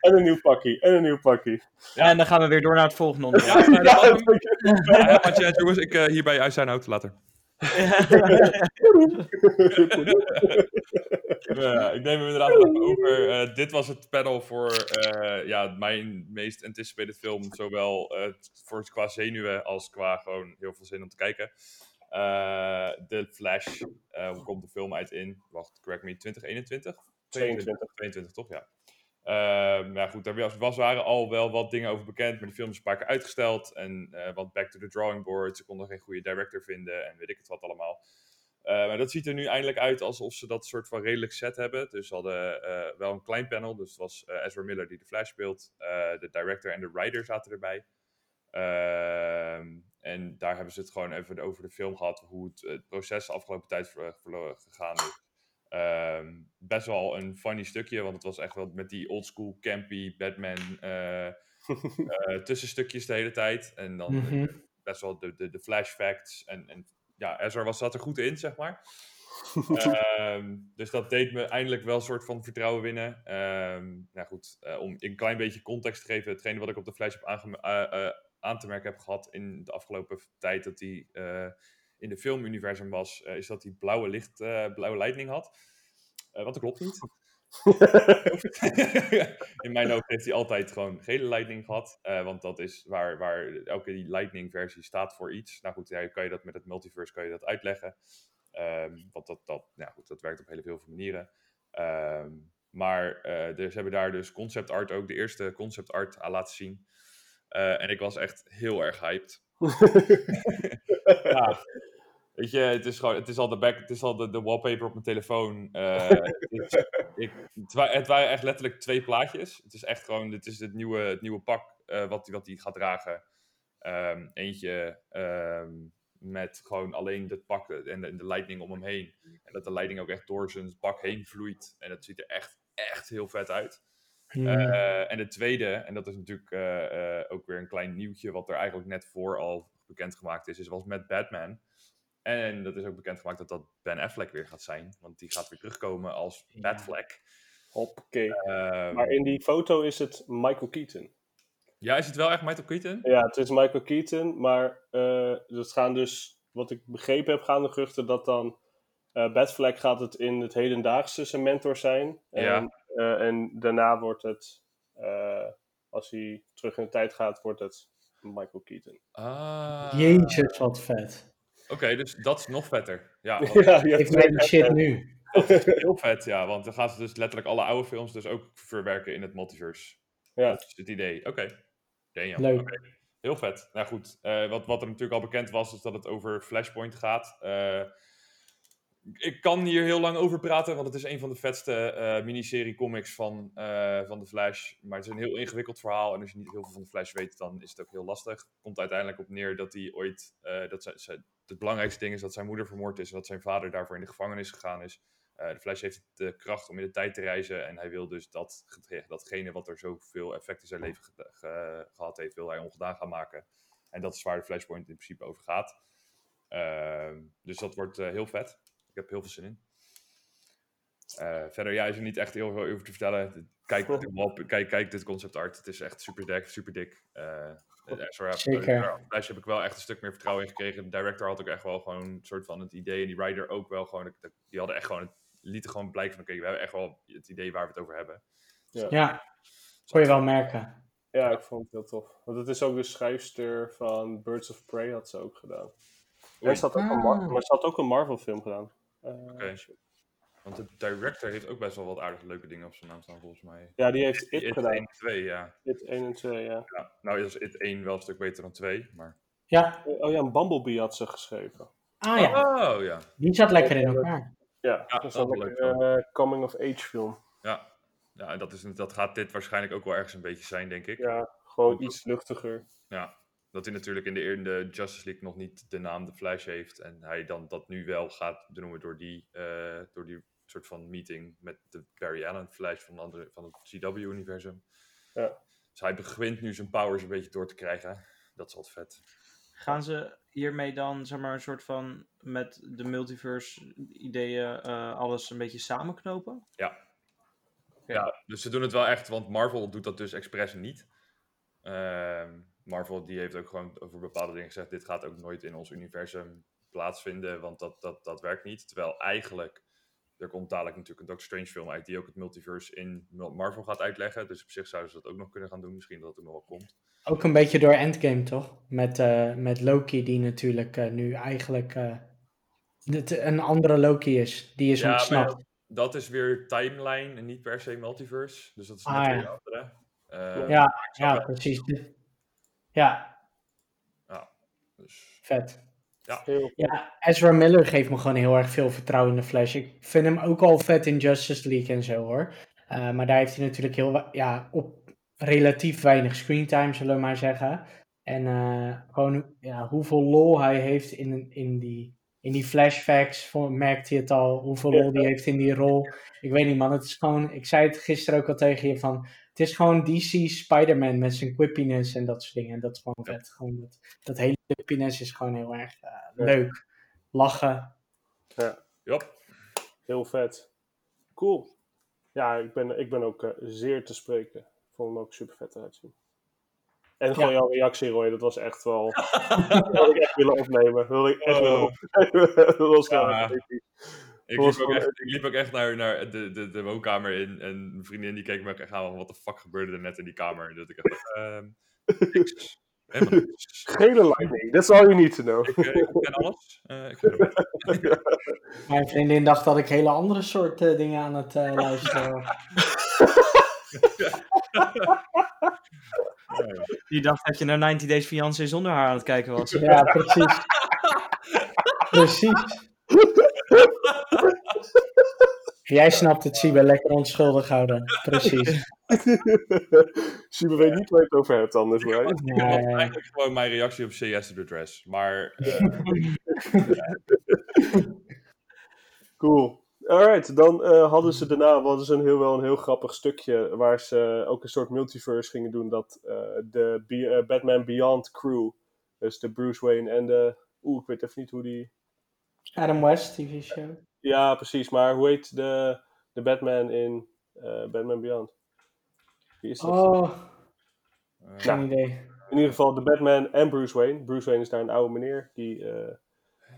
en een nieuw pakkie, en een nieuw pakkie. En dan gaan we weer door naar het volgende onderwerp. Ja. Ja, want ja, jongens, ik eh, hierbij uit zijn hout later. Ja, ik neem hem inderdaad even over. Eh, dit was het panel voor eh, ja, mijn meest anticipated film. Zowel eh, voor qua zenuwen als qua gewoon heel veel zin om te kijken. Eh The Flash. Eh, hoe komt de film uit in? Wacht, correct me. 2021? 22. 22, toch? Ja. Ehm ja, goed, daar was, was, waren al wel wat dingen over bekend, maar de film is een paar keer uitgesteld. En eh, wat back to the drawing board. Ze konden geen goede director vinden en weet ik het wat allemaal. Eh, maar dat ziet er nu eindelijk uit alsof ze dat soort van redelijk set hebben. Dus ze hadden eh, wel een klein panel. Dus het was eh, Ezra Miller die de Flash speelt. Eh, de director en de writer zaten erbij. Ehm, en daar hebben ze het gewoon even over de film gehad. Hoe het, het proces de afgelopen tijd gegaan is. Ehm, best wel een funny stukje, want het was echt wel met die oldschool campy Batman eh, eh, tussenstukjes de hele tijd. En dan Mhm. eh, best wel de, de, de flash facts. En, en ja, Ezra was, zat er goed in, zeg maar. Ehm, dus dat deed me eindelijk wel een soort van vertrouwen winnen. Nou goed, om een klein beetje context te geven. Hetgene wat ik op de Flash heb aange- aan te merken heb gehad in de afgelopen tijd dat hij eh, in de filmuniversum was, eh, is dat hij blauwe licht, eh, blauwe lightning had. Want dat klopt niet. in mijn hoofd heeft hij altijd gewoon gele lightning gehad. eh, want dat is waar, waar elke lightning versie staat voor iets. Nou goed, ja, kan je dat met het multiverse kan je dat uitleggen. Ehm, want dat, dat, nou goed, dat werkt op heel veel manieren. Ehm, maar eh, dus hebben daar dus concept art ook, de eerste concept art aan laten zien. Eh, en ik was echt heel erg hyped. ja. Weet je, het is gewoon, het is al de, back, het is al de, de wallpaper op mijn telefoon. Eh, ik, ik, het, wa- het waren echt letterlijk twee plaatjes. Het is echt gewoon, dit is het nieuwe, het nieuwe pak eh, wat hij wat die gaat dragen. Ehm, eentje ehm, met gewoon alleen het pak en de, de lightning om hem heen. En dat de lightning ook echt door zijn pak heen vloeit. En dat ziet er echt, echt heel vet uit. Hmm. Eh, en de tweede, en dat is natuurlijk eh, eh, ook weer een klein nieuwtje, wat er eigenlijk net voor al bekendgemaakt is, is was met Batman. En dat is ook bekendgemaakt dat dat Ben Affleck weer gaat zijn, want die gaat weer terugkomen als Ja. Batfleck. Hoppakee. Ehm, Maar in die foto is het Michael Keaton. Ja, is het wel echt Michael Keaton? Ja, het is Michael Keaton, maar eh dat gaan dus, wat ik begrepen heb, gaan de geruchten dat dan eh Batfleck gaat het in het hedendaagse zijn mentor zijn. En, Ja. Eh, en daarna wordt het, eh, als hij terug in de tijd gaat, wordt het Michael Keaton. Ah. Jezus, wat vet. Oké, dus dat is nog vetter. Ja, want- ja, je Ik hebt weet die shit nu. heel vet, ja. Want dan gaan ze dus letterlijk alle oude films dus ook verwerken in het multiverse. Ja. Dat is het idee. Oké. Damn, Leuk. Heel vet. Nou goed, eh, wat, wat er natuurlijk al bekend was, is dat het over Flashpoint gaat. Eh, ik kan hier heel lang over praten, want het is een van de vetste eh miniserie comics van, eh, van de Flash. Maar het is een heel ingewikkeld verhaal. En als je niet heel veel van de Flash weet, dan is het ook heel lastig. Komt uiteindelijk op neer dat hij ooit. eh, dat zij- zij- het belangrijkste ding is dat zijn moeder vermoord is en dat zijn vader daarvoor in de gevangenis gegaan is. De Flash heeft de kracht om in de tijd te reizen. En hij wil dus dat, datgene wat er zoveel effect in zijn leven ge- ge- gehad heeft, wil hij ongedaan gaan maken. En dat is waar de Flashpoint in principe over gaat. Ehm, dus dat wordt heel vet. Ik heb heel veel zin in. Eh, verder, ja, is er niet echt heel veel over te vertellen. Kijk, de kijk, kijk dit concept art. Het is echt super dik. Super dik. Eh, eh, sorry, Zeker. eh, Flash heb ik wel echt een stuk meer vertrouwen in gekregen. De director had ook echt wel gewoon een soort van het idee. En die writer ook wel gewoon. Die hadden echt gewoon het, lieten gewoon blijken van: oké, we hebben echt wel het idee waar we het over hebben. Ja, kon je wel merken. Ja, ik vond het heel tof. Want het is ook de schrijfster van Birds of Prey, had ze ook gedaan. Oei. En ze had ook een Mar- maar ze had ook een Marvel film gedaan. Eh, Oké. Want de director heeft ook best wel wat aardige leuke dingen op zijn naam staan, volgens mij. Ja, die heeft It It gedaan. 1 en 2, ja. It 1 en 2, ja. ja. Nou is It 1 wel een stuk beter dan 2, maar... Ja, Oh ja, een Bumblebee had ze geschreven. ah ja, Oh, ja. die zat lekker in elkaar. Ja, Ja, dat is een lekker eh, coming-of-age film. Ja, ja en dat, is, dat gaat dit waarschijnlijk ook wel ergens een beetje zijn, denk ik. Ja, gewoon iets luchtiger. Ja, dat hij natuurlijk in de, in de Justice League nog niet de naam The Flash heeft. En hij dan dat nu wel gaat benoemen door die, eh, door die soort van meeting met de Barry Allen Flash van, de andere, van het CW-universum. Ja. Dus hij begint nu zijn powers een beetje door te krijgen. Dat is altijd vet. Gaan ze hiermee dan, zeg maar, een soort van met de multiverse ideeën eh, alles een beetje samenknopen? Ja. Ja, dus ze doen het wel echt, want Marvel doet dat dus expres niet. Ehm, Marvel die heeft ook gewoon over bepaalde dingen gezegd, dit gaat ook nooit in ons universum plaatsvinden, want dat, dat, dat werkt niet. Terwijl eigenlijk, er komt dadelijk natuurlijk een Doctor Strange film uit die ook het multiverse in Marvel gaat uitleggen. Dus op zich zouden ze dat ook nog kunnen gaan doen, misschien dat het nog wel komt. Ook een beetje door Endgame, toch? Met, eh, met Loki, die natuurlijk eh, nu eigenlijk eh, een andere Loki is. Die is Ja, ontsnapt. dat is weer timeline en niet per se multiverse. Dus dat is net Ah, ja. een andere. Ehm, Ja, snap ja, wel. precies. Ja, Dus, vet. Heel Ja, Ezra Miller geeft me gewoon heel erg veel vertrouwen in de Flash. Ik vind hem ook al vet in Justice League en zo hoor. Eh, maar daar heeft hij natuurlijk heel, ja, op relatief weinig screentime, zullen we maar zeggen. En eh, gewoon ja, hoeveel lol hij heeft in, in, die, in die flashbacks, merkt hij het al, hoeveel lol hij heeft in die rol. Ik weet niet man, het is gewoon, ik zei het gisteren ook al tegen je van, het is gewoon DC Spider-Man met zijn quippiness en dat soort dingen. En dat is gewoon vet. Gewoon dat, dat hele quippiness is gewoon heel erg eh, Ja. leuk. Lachen. Jop. Heel vet. Cool. Ja, ik ben, ik ben ook eh, zeer te spreken. Ik vond hem ook super vet eruit zien. En gewoon Ja. jouw reactie, Roy, dat was echt wel... dat wil ik echt willen opnemen. Wil ik echt willen Oh. opnemen. dat was gewoon Ja. Ik liep, ook echt, ik liep ook echt naar, naar de, de, de woonkamer in. En mijn vriendin die keek me ook echt aan. Wat de fuck gebeurde er net in die kamer? Dat ik echt ehm, niks. Helemaal niks. Gele lightning, that's all you need to know. Ik, eh, ik ken alles. Eh, ik. Mijn vriendin dacht dat ik hele andere soort eh, dingen aan het eh, luisteren was. Die dacht dat je naar 90 Days Fiancé zonder haar aan het kijken was. Ja, precies. precies. Jij snapt het, Siebe, lekker onschuldig houden. Precies. Siebe weet niet waar je het over hebt anders, Ja, ja. eigenlijk gewoon mijn reactie op to the Dress. Maar eh, Cool. Alright, dan eh, hadden ze daarna hadden ze een heel, wel een heel grappig stukje waar ze ook een soort multiverse gingen doen. Dat eh, de Be- Batman Beyond crew, dus de Bruce Wayne en de... Oeh, ik weet even niet hoe die... Adam West TV show. Ja, precies, maar hoe heet de, de Batman in eh, Batman Beyond? Wie is dat? Oh, eh, geen idee. In ieder geval de Batman en Bruce Wayne. Bruce Wayne is daar een oude meneer die eh,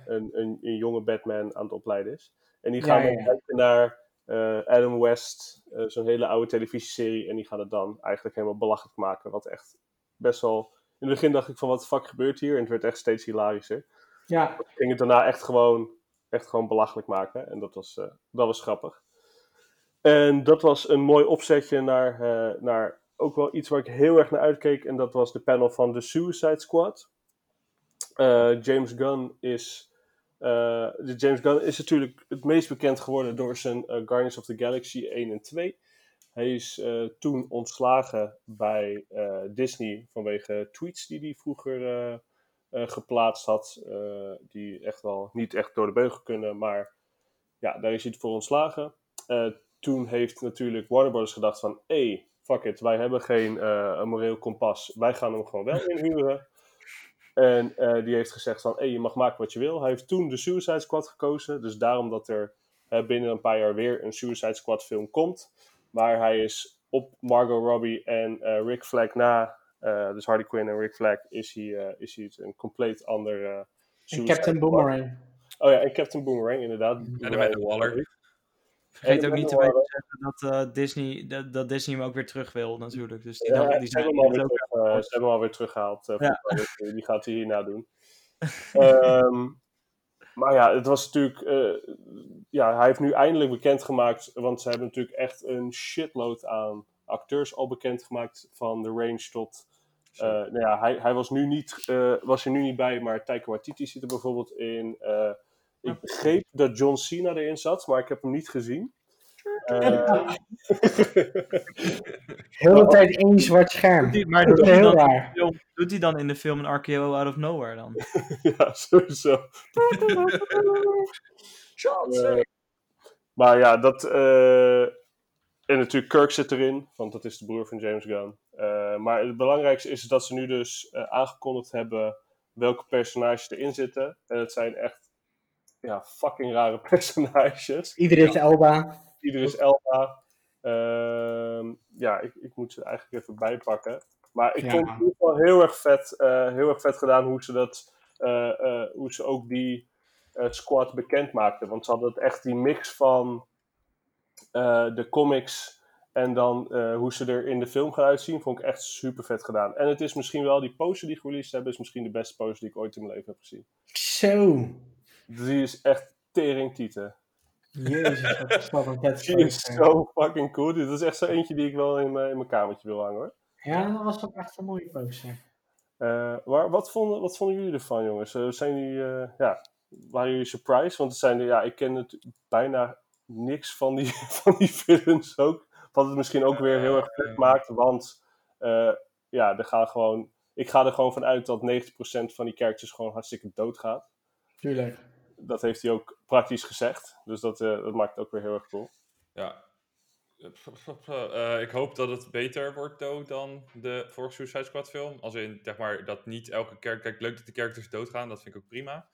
een, een, een jonge Batman aan het opleiden is. En die gaan ja, dan ja. kijken naar eh, Adam West, eh, zo'n hele oude televisieserie. En die gaan het dan eigenlijk helemaal belachelijk maken. Wat echt best wel... In het begin dacht ik van wat de fuck gebeurt hier? En het werd echt steeds hilarischer. Ja, ging het daarna echt gewoon, echt gewoon belachelijk maken. En dat was, eh, dat was grappig. En dat was een mooi opzetje naar, eh, naar ook wel iets waar ik heel erg naar uitkeek. En dat was de panel van de Suicide Squad. Eh, James Gunn is. de James Gunn is natuurlijk het meest bekend geworden door zijn Guardians of the Galaxy 1 en 2. Hij is toen ontslagen bij Disney vanwege tweets die hij vroeger geplaatst had. eh, die echt wel niet echt door de beugel kunnen. Maar ja, daar is hij voor ontslagen. Eh, toen heeft natuurlijk Warner Bros. gedacht van... Hé, fuck it, wij hebben geen eh, een moreel kompas. Wij gaan hem gewoon wel inhuren. En eh, die heeft gezegd van... Hé, je mag maken wat je wil. Hij heeft toen de Suicide Squad gekozen. Dus daarom dat er eh, binnen een paar jaar weer een Suicide Squad film komt. Maar hij is op Margot Robbie en eh, Rick Flag na... eh, dus Harley Quinn en Rick Flag is hij, eh, is hij een compleet ander... eh en Captain. Boomerang. Oh ja, en Captain Boomerang, inderdaad. En Amanda Waller. Vergeet ook niet te weten dat, eh, Disney, dat, dat Disney hem ook weer terug wil, natuurlijk. Dus die, Ja, dan- die ze zijn hebben hem alweer ook- terug, ze hebben hem alweer teruggehaald. eh, Ja. Die gaat hij hierna doen. Ehm, maar ja, het was natuurlijk... eh, ja, hij heeft nu eindelijk bekendgemaakt... Want ze hebben natuurlijk echt een shitload aan acteurs al bekendgemaakt. Van The Range tot... eh, nou ja, hij, hij was, nu niet, eh, was er nu niet bij, maar Taika Waititi zit er bijvoorbeeld in. Eh, ik begreep dat John Cena erin zat, maar ik heb hem niet gezien. Heel de tijd één zwart scherm. Die- Maar Dat doet is hij, heel dan, raar. doet hij dan in de film een RKO out of nowhere dan? ja, sowieso. Maar ja, dat. En natuurlijk Kirk zit erin, want dat is de broer van James Gunn. Eh, maar het belangrijkste is dat ze nu dus eh, aangekondigd hebben welke personages erin zitten. En het zijn echt ja, fucking rare personages. Idris Elba. Ieder is Elba. Ehm, ja, ik, ik moet ze eigenlijk even bijpakken. Maar ik Ja. vond het in ieder geval heel erg vet, eh, heel erg vet gedaan hoe ze, dat, eh, eh, hoe ze ook die squad bekend maakten. Want ze hadden het echt die mix van eh, de comics en dan eh, hoe ze er in de film gaan uitzien, vond ik echt super vet gedaan. En het is misschien wel, die poster die gereleased hebben, is misschien de beste poster die ik ooit in mijn leven heb gezien. Zo. Die is echt teringtieten. Jezus, wat is dat een vet Die is zo fucking cool. Dit is echt zo eentje die ik wel in mijn, in mijn kamertje wil hangen hoor. Ja, dat was ook echt een mooie poster. Eh, maar wat vonden, wat vonden jullie ervan, jongens? Zijn jullie, ja, waren jullie surprised? Want het zijn, ja, ik ken het bijna niks van die, van die films ook. Wat het misschien ook weer heel erg vet maakt, want eh, ja, er gaan gewoon, ik ga er gewoon van uit dat 90% van die characters gewoon hartstikke doodgaat. Tuurlijk. Dat heeft hij ook praktisch gezegd. Dus dat, eh, dat maakt het ook weer heel erg cool. Ja. Eh, ik hoop dat het beter wordt though, dan de vorige Suicide Squad film. Als in, zeg maar, dat niet elke character... Kijk, leuk dat de characters doodgaan, dat vind ik ook prima.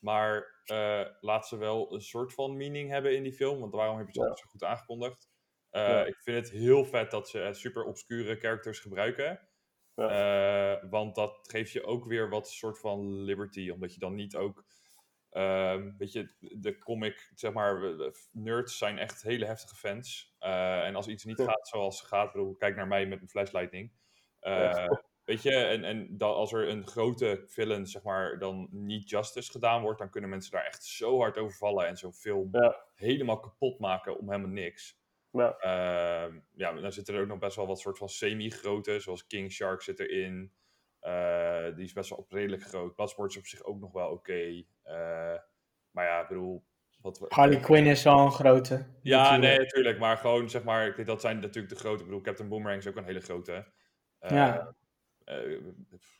Maar uh, laat ze wel een soort van meaning hebben in die film. Want waarom heb je ze altijd zo goed aangekondigd? Uh, ja. Ik vind het heel vet dat ze super obscure characters gebruiken. Ja. Uh, want dat geeft je ook weer wat soort van liberty. Omdat je dan niet ook. Uh, weet je, de comic, zeg maar, nerds zijn echt hele heftige fans. En als iets niet gaat zoals het gaat, bedoel, kijk naar mij met mijn flashlightning. Weet je, en, en dat als er een grote villain, zeg maar, dan niet justice gedaan wordt, dan kunnen mensen daar echt zo hard over vallen en zo'n film ja. helemaal kapot maken om helemaal niks. Ja. Uh, ja, dan zitten er ook nog best wel wat soort van semi-grote, zoals King Shark zit erin. Uh, die is best wel redelijk groot. Bloodsport is op zich ook nog wel oké. Okay. Uh, maar ja, ik bedoel... Wat we, Harley Quinn is wel een grote. Ja, natuurlijk. nee, natuurlijk. Maar gewoon, zeg maar, dat zijn natuurlijk de grote. Ik bedoel, Captain Boomerang is ook een hele grote. ja. Uh,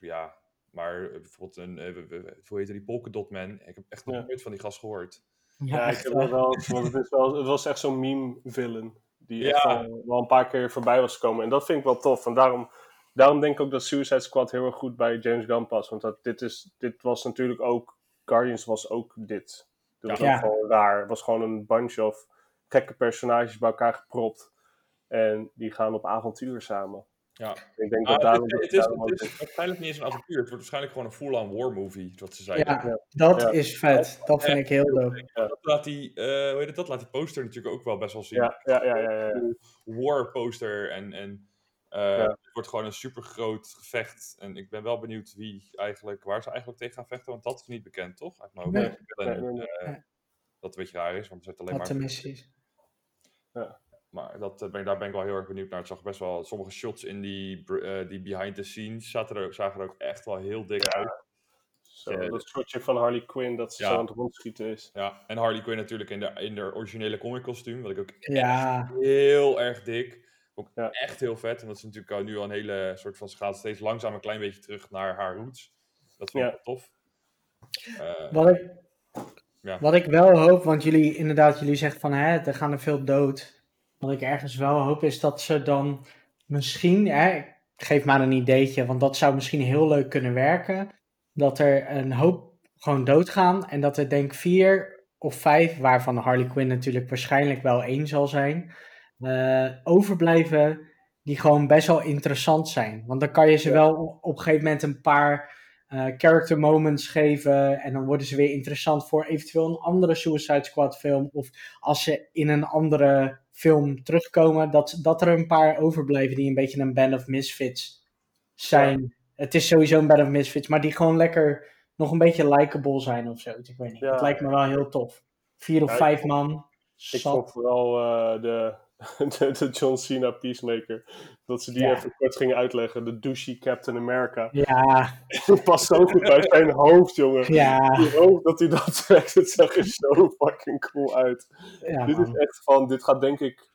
ja, maar bijvoorbeeld een, uh, hoe heet die Polkadot Man? Ik heb echt nog nooit van die gast gehoord. Ja, Ja, ik heb wel. het wel, want het, is wel, het was echt zo'n meme-villain. Die Ja. echt wel, wel een paar keer voorbij was gekomen. En dat vind ik wel tof. En daarom, daarom denk ik ook dat Suicide Squad heel erg goed bij James Gunn past. Want dat, dit, is, dit was natuurlijk ook... Guardians was ook dit. Dat was Ja. ook gewoon raar. Het was gewoon een bunch of gekke personages bij elkaar gepropt. En die gaan op avontuur samen. Ja. Ik denk Ah, dat daarom... het, is, het is waarschijnlijk niet eens een avontuur. Het wordt waarschijnlijk gewoon een full-on war movie, wat ze zeiden. Ja, Ja. dat Ja. is vet. Dat vind ik heel dope. Dat laat die, eh, hoe heet het, dat laat die poster natuurlijk ook wel best wel zien. Ja, ja, ja, ja, ja, ja. war poster en, en eh, Ja. het wordt gewoon een super groot gevecht. En ik ben wel benieuwd wie eigenlijk, waar ze eigenlijk tegen gaan vechten, want dat is niet bekend, toch? Uit mijn hoofd. Nee. Ik ben- Nee, nee, eh, nee. Dat een beetje raar is, want er zit alleen maar. missies. Maar dat, eh, ben, daar ben ik wel heel erg benieuwd naar. Het zag best wel sommige shots in die, eh, die behind the scenes zaten er, zagen er ook echt wel heel dik uit. Zo, Ja, dat shotje van Harley Quinn dat ze Ja. zo aan het rondschieten is. Ja, en Harley Quinn natuurlijk in de, in de originele comic kostuum, wat ik ook Ja, heel erg dik. Ook Ja. echt heel vet, omdat ze natuurlijk nu al een hele soort van, ze gaat steeds langzaam een klein beetje terug naar haar roots. Dat vind ik Ja. wel tof. Eh, wat ik, Ja. wat ik wel hoop, want jullie inderdaad, jullie zeggen van hè, er gaan er veel dood. Wat ik ergens wel hoop is dat ze dan misschien, hè, geef maar een ideetje, want dat zou misschien heel leuk kunnen werken. Dat er een hoop gewoon doodgaan en dat er denk ik vier of vijf, waarvan Harley Quinn natuurlijk waarschijnlijk wel één zal zijn, eh, overblijven die gewoon best wel interessant zijn. Want dan kan je ze Ja. wel op een gegeven moment een paar eh, character moments geven. En dan worden ze weer interessant voor eventueel een andere Suicide Squad film. Of als ze in een andere film terugkomen, dat, dat er een paar overblijven die een beetje een Band of Misfits zijn. Het is sowieso een Band of Misfits, maar die gewoon lekker nog een beetje likable zijn of zo. Ik weet niet. Ja. Het lijkt me wel heel tof. Vier of vijf man. Ik vond vooral eh, de, de, John Cena Peacemaker, dat ze die Ja. even kort gingen uitleggen. De douchey Captain America. Ja, Die past zo goed bij zijn hoofd, jongen. ja, Die hoofd dat hij dat trekt, het zag er zo fucking cool uit. ja dit is echt van, dit gaat denk ik...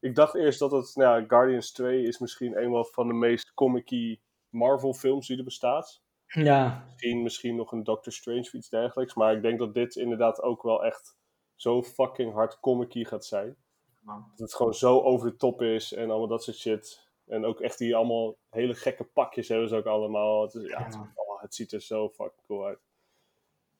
Ik dacht eerst dat het, nou ja, Guardians 2 is misschien een van de meest comic Marvel films die er bestaat. Ja, Misschien, misschien nog een Doctor Strange of iets dergelijks. Maar ik denk dat dit inderdaad ook wel echt zo fucking hard comic gaat zijn. Dat het gewoon zo over de top is en allemaal dat soort shit. En ook echt die allemaal hele gekke pakjes hebben ze ook allemaal. Het, is, ja, het, oh, ziet er zo fucking cool uit.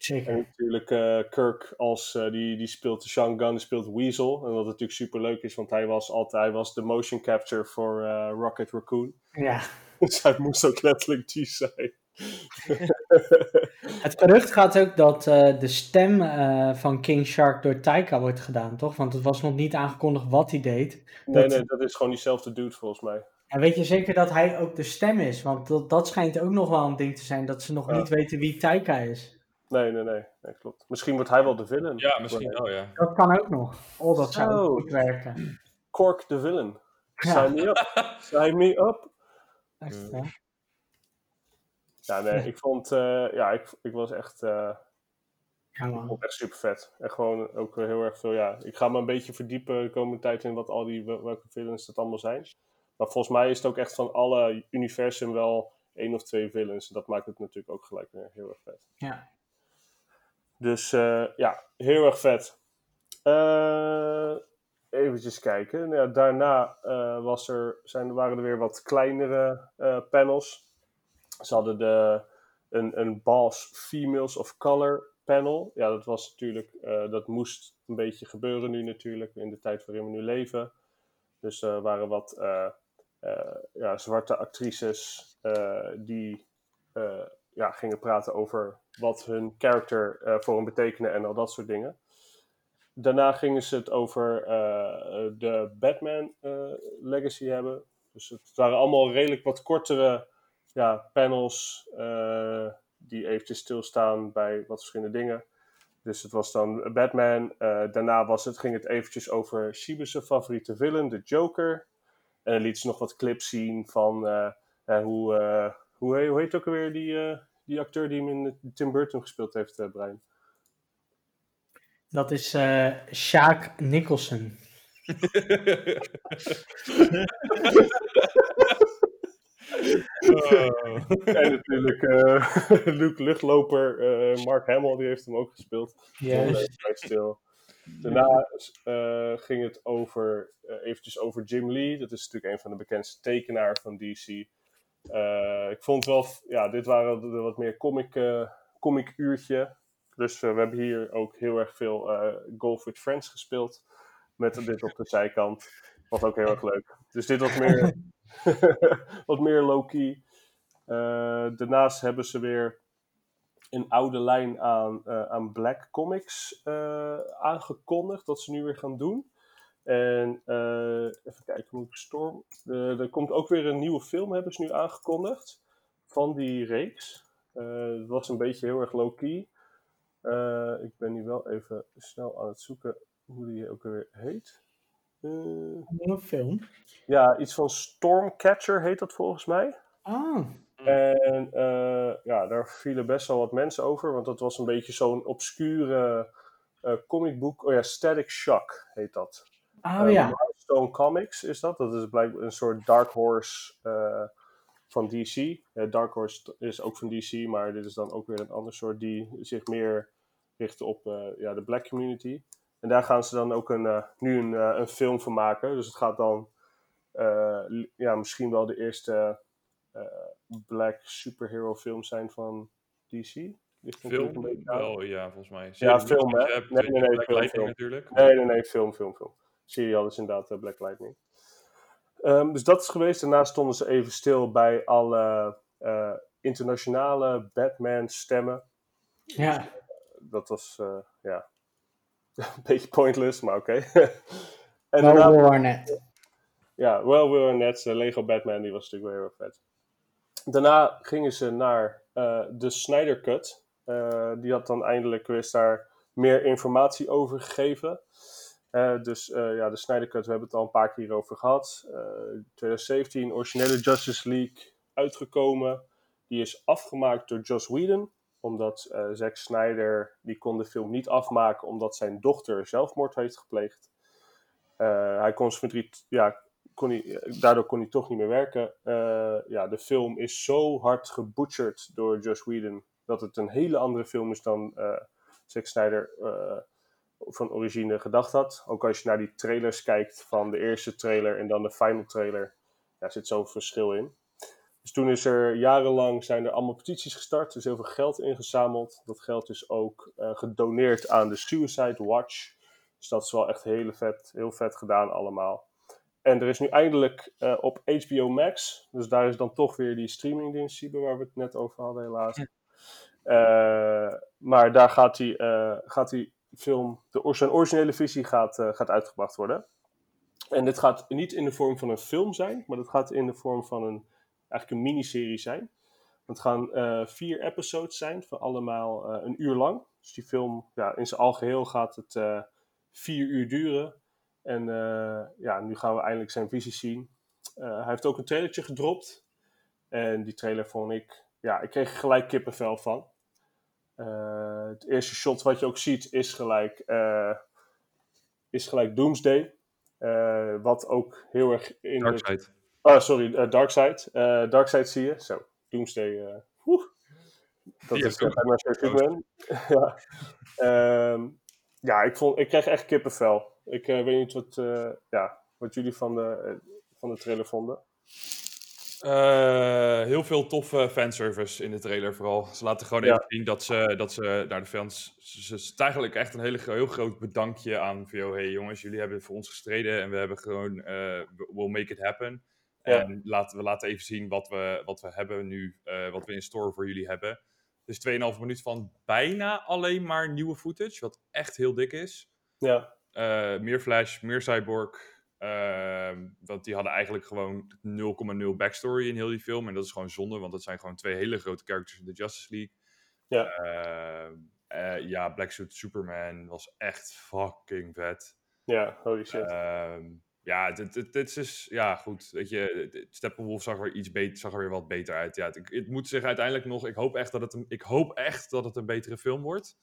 En zeker. natuurlijk eh, Kirk als eh, die, die speelt Sean Gunn, die speelt Weasel. En wat natuurlijk super leuk is, want hij was altijd hij was de motion capture voor eh, Rocket Raccoon. Ja. Dus hij moest ook letterlijk die zijn. Het gerucht gaat ook dat eh, de stem eh, van King Shark door Taika wordt gedaan, toch? Want het was nog niet aangekondigd wat hij deed. nee, Dat- nee, dat is gewoon diezelfde dude volgens mij. En weet je zeker dat hij ook de stem is? Want dat, dat schijnt ook nog wel een ding te zijn, dat ze nog Ja. niet weten wie Taika is. Nee, nee, nee, nee, klopt. Misschien wordt hij wel de villain. ja, misschien wel, ja. Dat kan ook nog. Oh, dat zou goed werken. Cork de villain. Ja. Sign me up. Sign me up. Echt, hè? Ja, nee, ik vond, eh, ja, ik, ik was echt, eh, Ja, ik vond het echt super vet. En gewoon ook heel erg veel, ja. Ik ga me een beetje verdiepen de komende tijd in wat al die, wel- welke villains dat allemaal zijn. Maar volgens mij is het ook echt van alle universum wel één of twee villains. En dat maakt het natuurlijk ook gelijk weer heel erg vet. Ja. Dus eh, ja, heel erg vet. Eventjes kijken. Nou ja, daarna was er, zijn, waren er weer wat kleinere panels. Ze hadden de, een, een Boss Females of Color panel. Ja, dat was natuurlijk, eh, dat moest een beetje gebeuren nu natuurlijk, in de tijd waarin we nu leven. Dus er waren wat eh, eh, ja, zwarte actrices die ja, gingen praten over wat hun character eh, voor hen betekende en al dat soort dingen. Daarna gingen ze het over de Batman legacy hebben. Dus het waren allemaal redelijk wat kortere ja, panels eh, die eventjes stilstaan bij wat verschillende dingen. Dus het was dan Batman. eh, daarna was het, ging het eventjes over Shiba's favoriete villain, de Joker. En dan liet ze nog wat clips zien van eh, eh, hoe, eh, hoe, hoe heet ook alweer die, eh, die acteur die hem in Tim Burton gespeeld heeft, Brian? Dat is eh Sjaak Nicholson. En natuurlijk eh, Luke Luchtloper, eh, Mark Hamill, die heeft hem ook gespeeld. Bij stil. Daarna eh, ging het over, eventjes over Jim Lee. Dat is natuurlijk een van de bekendste tekenaar van DC. Ik vond wel, ja, dit waren de wat meer comic, comic uurtje. Dus we hebben hier ook heel erg veel Golf with Friends gespeeld. Met dit op de zijkant. Was ook heel erg leuk. Dus dit wat meer, wat meer low-key. Eh, daarnaast hebben ze weer een oude lijn aan, eh, aan Black Comics eh, aangekondigd. Dat ze nu weer gaan doen. En even kijken hoe ik storm. Er komt ook weer een nieuwe film, hebben ze nu aangekondigd. Van die reeks. Het was een beetje heel erg low-key. Ik ben nu wel even snel aan het zoeken hoe die ook weer heet. Eh, Een film. ja, iets van Stormcatcher heet dat volgens mij. Ah, En eh, ja, daar vielen best wel wat mensen over, want dat was een beetje zo'n obscure eh comicboek. Oh ja, Static Shock heet dat. oh Eh, ja. Milestone Comics is dat. Dat is blijkbaar een soort Dark Horse eh, van DC. Eh, Dark Horse is ook van DC, maar dit is dan ook weer een ander soort die zich meer richt op eh, ja, de black community. En daar gaan ze dan ook een, eh, nu een, eh, een film van maken. Dus het gaat dan eh, ja, misschien wel de eerste eh, black superhero film zijn van DC. Ligt natuurlijk een Film? Wel, ja, volgens mij. Ja, film, hè? Nee, nee, nee, Black film, Lightning film. natuurlijk. Nee, nee, nee, film, film, film. Serial is inderdaad Black Lightning. Ehm, dus dat is geweest. Daarna stonden ze even stil bij alle eh, internationale Batman-stemmen. Ja, Dat was, eh, ja, een beetje pointless, maar oké. en wel daarna, Warnet. ja, Well, Net, eh, Lego Batman, die was natuurlijk wel heel erg vet. Daarna gingen ze naar eh, de Snyder Cut. Eh, die had dan eindelijk weer daar meer informatie over gegeven. Dus ja, de Snyder Cut, we hebben het al een paar keer hierover gehad. Eh 2017, originele Justice League uitgekomen. Die is afgemaakt door Joss Whedon. Omdat eh, Zack Snyder, die kon de film niet afmaken omdat zijn dochter zelfmoord heeft gepleegd. Eh, hij kon ja, kon hij, daardoor kon hij toch niet meer werken. Eh, ja, de film is zo hard gebutcherd door Joss Whedon dat het een hele andere film is dan eh Zack Snyder eh, van origine gedacht had. Ook als je naar die trailers kijkt van de eerste trailer en dan de final trailer, daar zit zo'n verschil in. Dus toen is er jarenlang zijn er allemaal petities gestart, er is heel veel geld ingezameld. Dat geld is ook eh, gedoneerd aan de Suicide Watch. Dus dat is wel echt heel vet, heel vet gedaan allemaal. En er is nu eindelijk eh, op HBO Max, dus daar is dan toch weer die streamingdienst Siebe, waar we het net over hadden helaas. Eh, maar daar gaat die, gaat die film, de, zijn originele visie gaat, gaat uitgebracht worden. En dit gaat niet in de vorm van een film zijn, maar dat gaat in de vorm van een, eigenlijk een miniserie zijn. Het gaan eh, vier episodes zijn, van allemaal eh, een uur lang. Dus die film, ja, in zijn algeheel gaat het eh, vier uur duren. En ja, nu gaan we eindelijk zijn visie zien. Hij heeft ook een trailertje gedropt. En die trailer vond ik, ja, ik kreeg gelijk kippenvel van. Het eerste shot wat je ook ziet is gelijk, is gelijk Doomsday. Wat ook heel erg in Darkseid. Oh, sorry, eh, Darkseid. Eh Darkseid zie je. Zo, Doomsday. eh woe. Dat is uh, maar Superman. ja. Ehm, ja, ik, vond, ik kreeg echt kippenvel. Ik eh, weet niet wat, eh, ja, wat jullie van de, van de trailer vonden. Uh, heel veel toffe fanservice in de trailer vooral. Ze laten gewoon Ja. even zien dat ze, dat ze naar de fans... Ze, ze, het is eigenlijk echt een hele, heel groot bedankje aan van... "Yo, hey jongens, jullie hebben voor ons gestreden en we hebben gewoon... eh, we'll make it happen. Ja. En laten, we laten even zien wat we, wat we hebben nu, eh, wat we in store voor jullie hebben. Dus 2,5 minuut van bijna alleen maar nieuwe footage, wat echt heel dik is. Ja, Eh, meer Flash, meer Cyborg. Ehm, want die hadden eigenlijk gewoon 0,0 backstory in heel die film. En dat is gewoon zonde, want dat zijn gewoon twee hele grote characters in de Justice League. Ja. Ehm, eh, ja, Black Suit Superman was echt fucking vet. ja, holy shit. Ehm, ja, dit, dit, dit is, ja, goed. Weet je, Steppenwolf zag er iets beter, zag er weer wat beter uit. Ja, het, het moet zich uiteindelijk nog, ik hoop echt dat het een, ik hoop echt dat het een betere film wordt.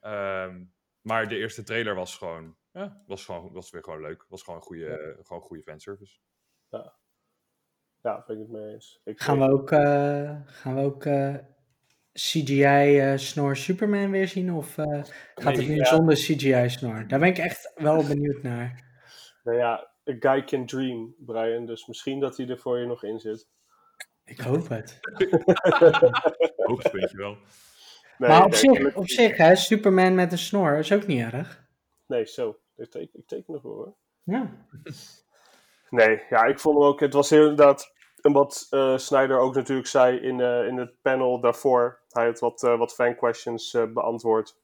Ehm, maar de eerste trailer was gewoon, ja, was gewoon, was weer gewoon leuk. Was gewoon goede, gewoon goede fanservice. ja, ben ik het mee eens. Ik, Gaan we ook, eh, gaan we ook eh, CGI eh, snor Superman weer zien? Of eh, gaat het nu ja. zonder CGI snor? Daar ben ik echt wel benieuwd naar. Nou ja, a guy can dream, Brian. Dus misschien dat hij er voor je nog in zit. Ik hoop het. Hoogtepuntje wel. Nee, maar op nee, zich, op zich hè, Superman met een snor is ook niet erg. Nee, zo. Ik teken, ik teken ervoor hoor. Ja. Nee, ja, ik vond hem ook. Het was heel inderdaad. En wat eh Snyder ook natuurlijk zei in, eh, in het panel daarvoor. Hij had wat, eh, wat fan questions eh, beantwoord.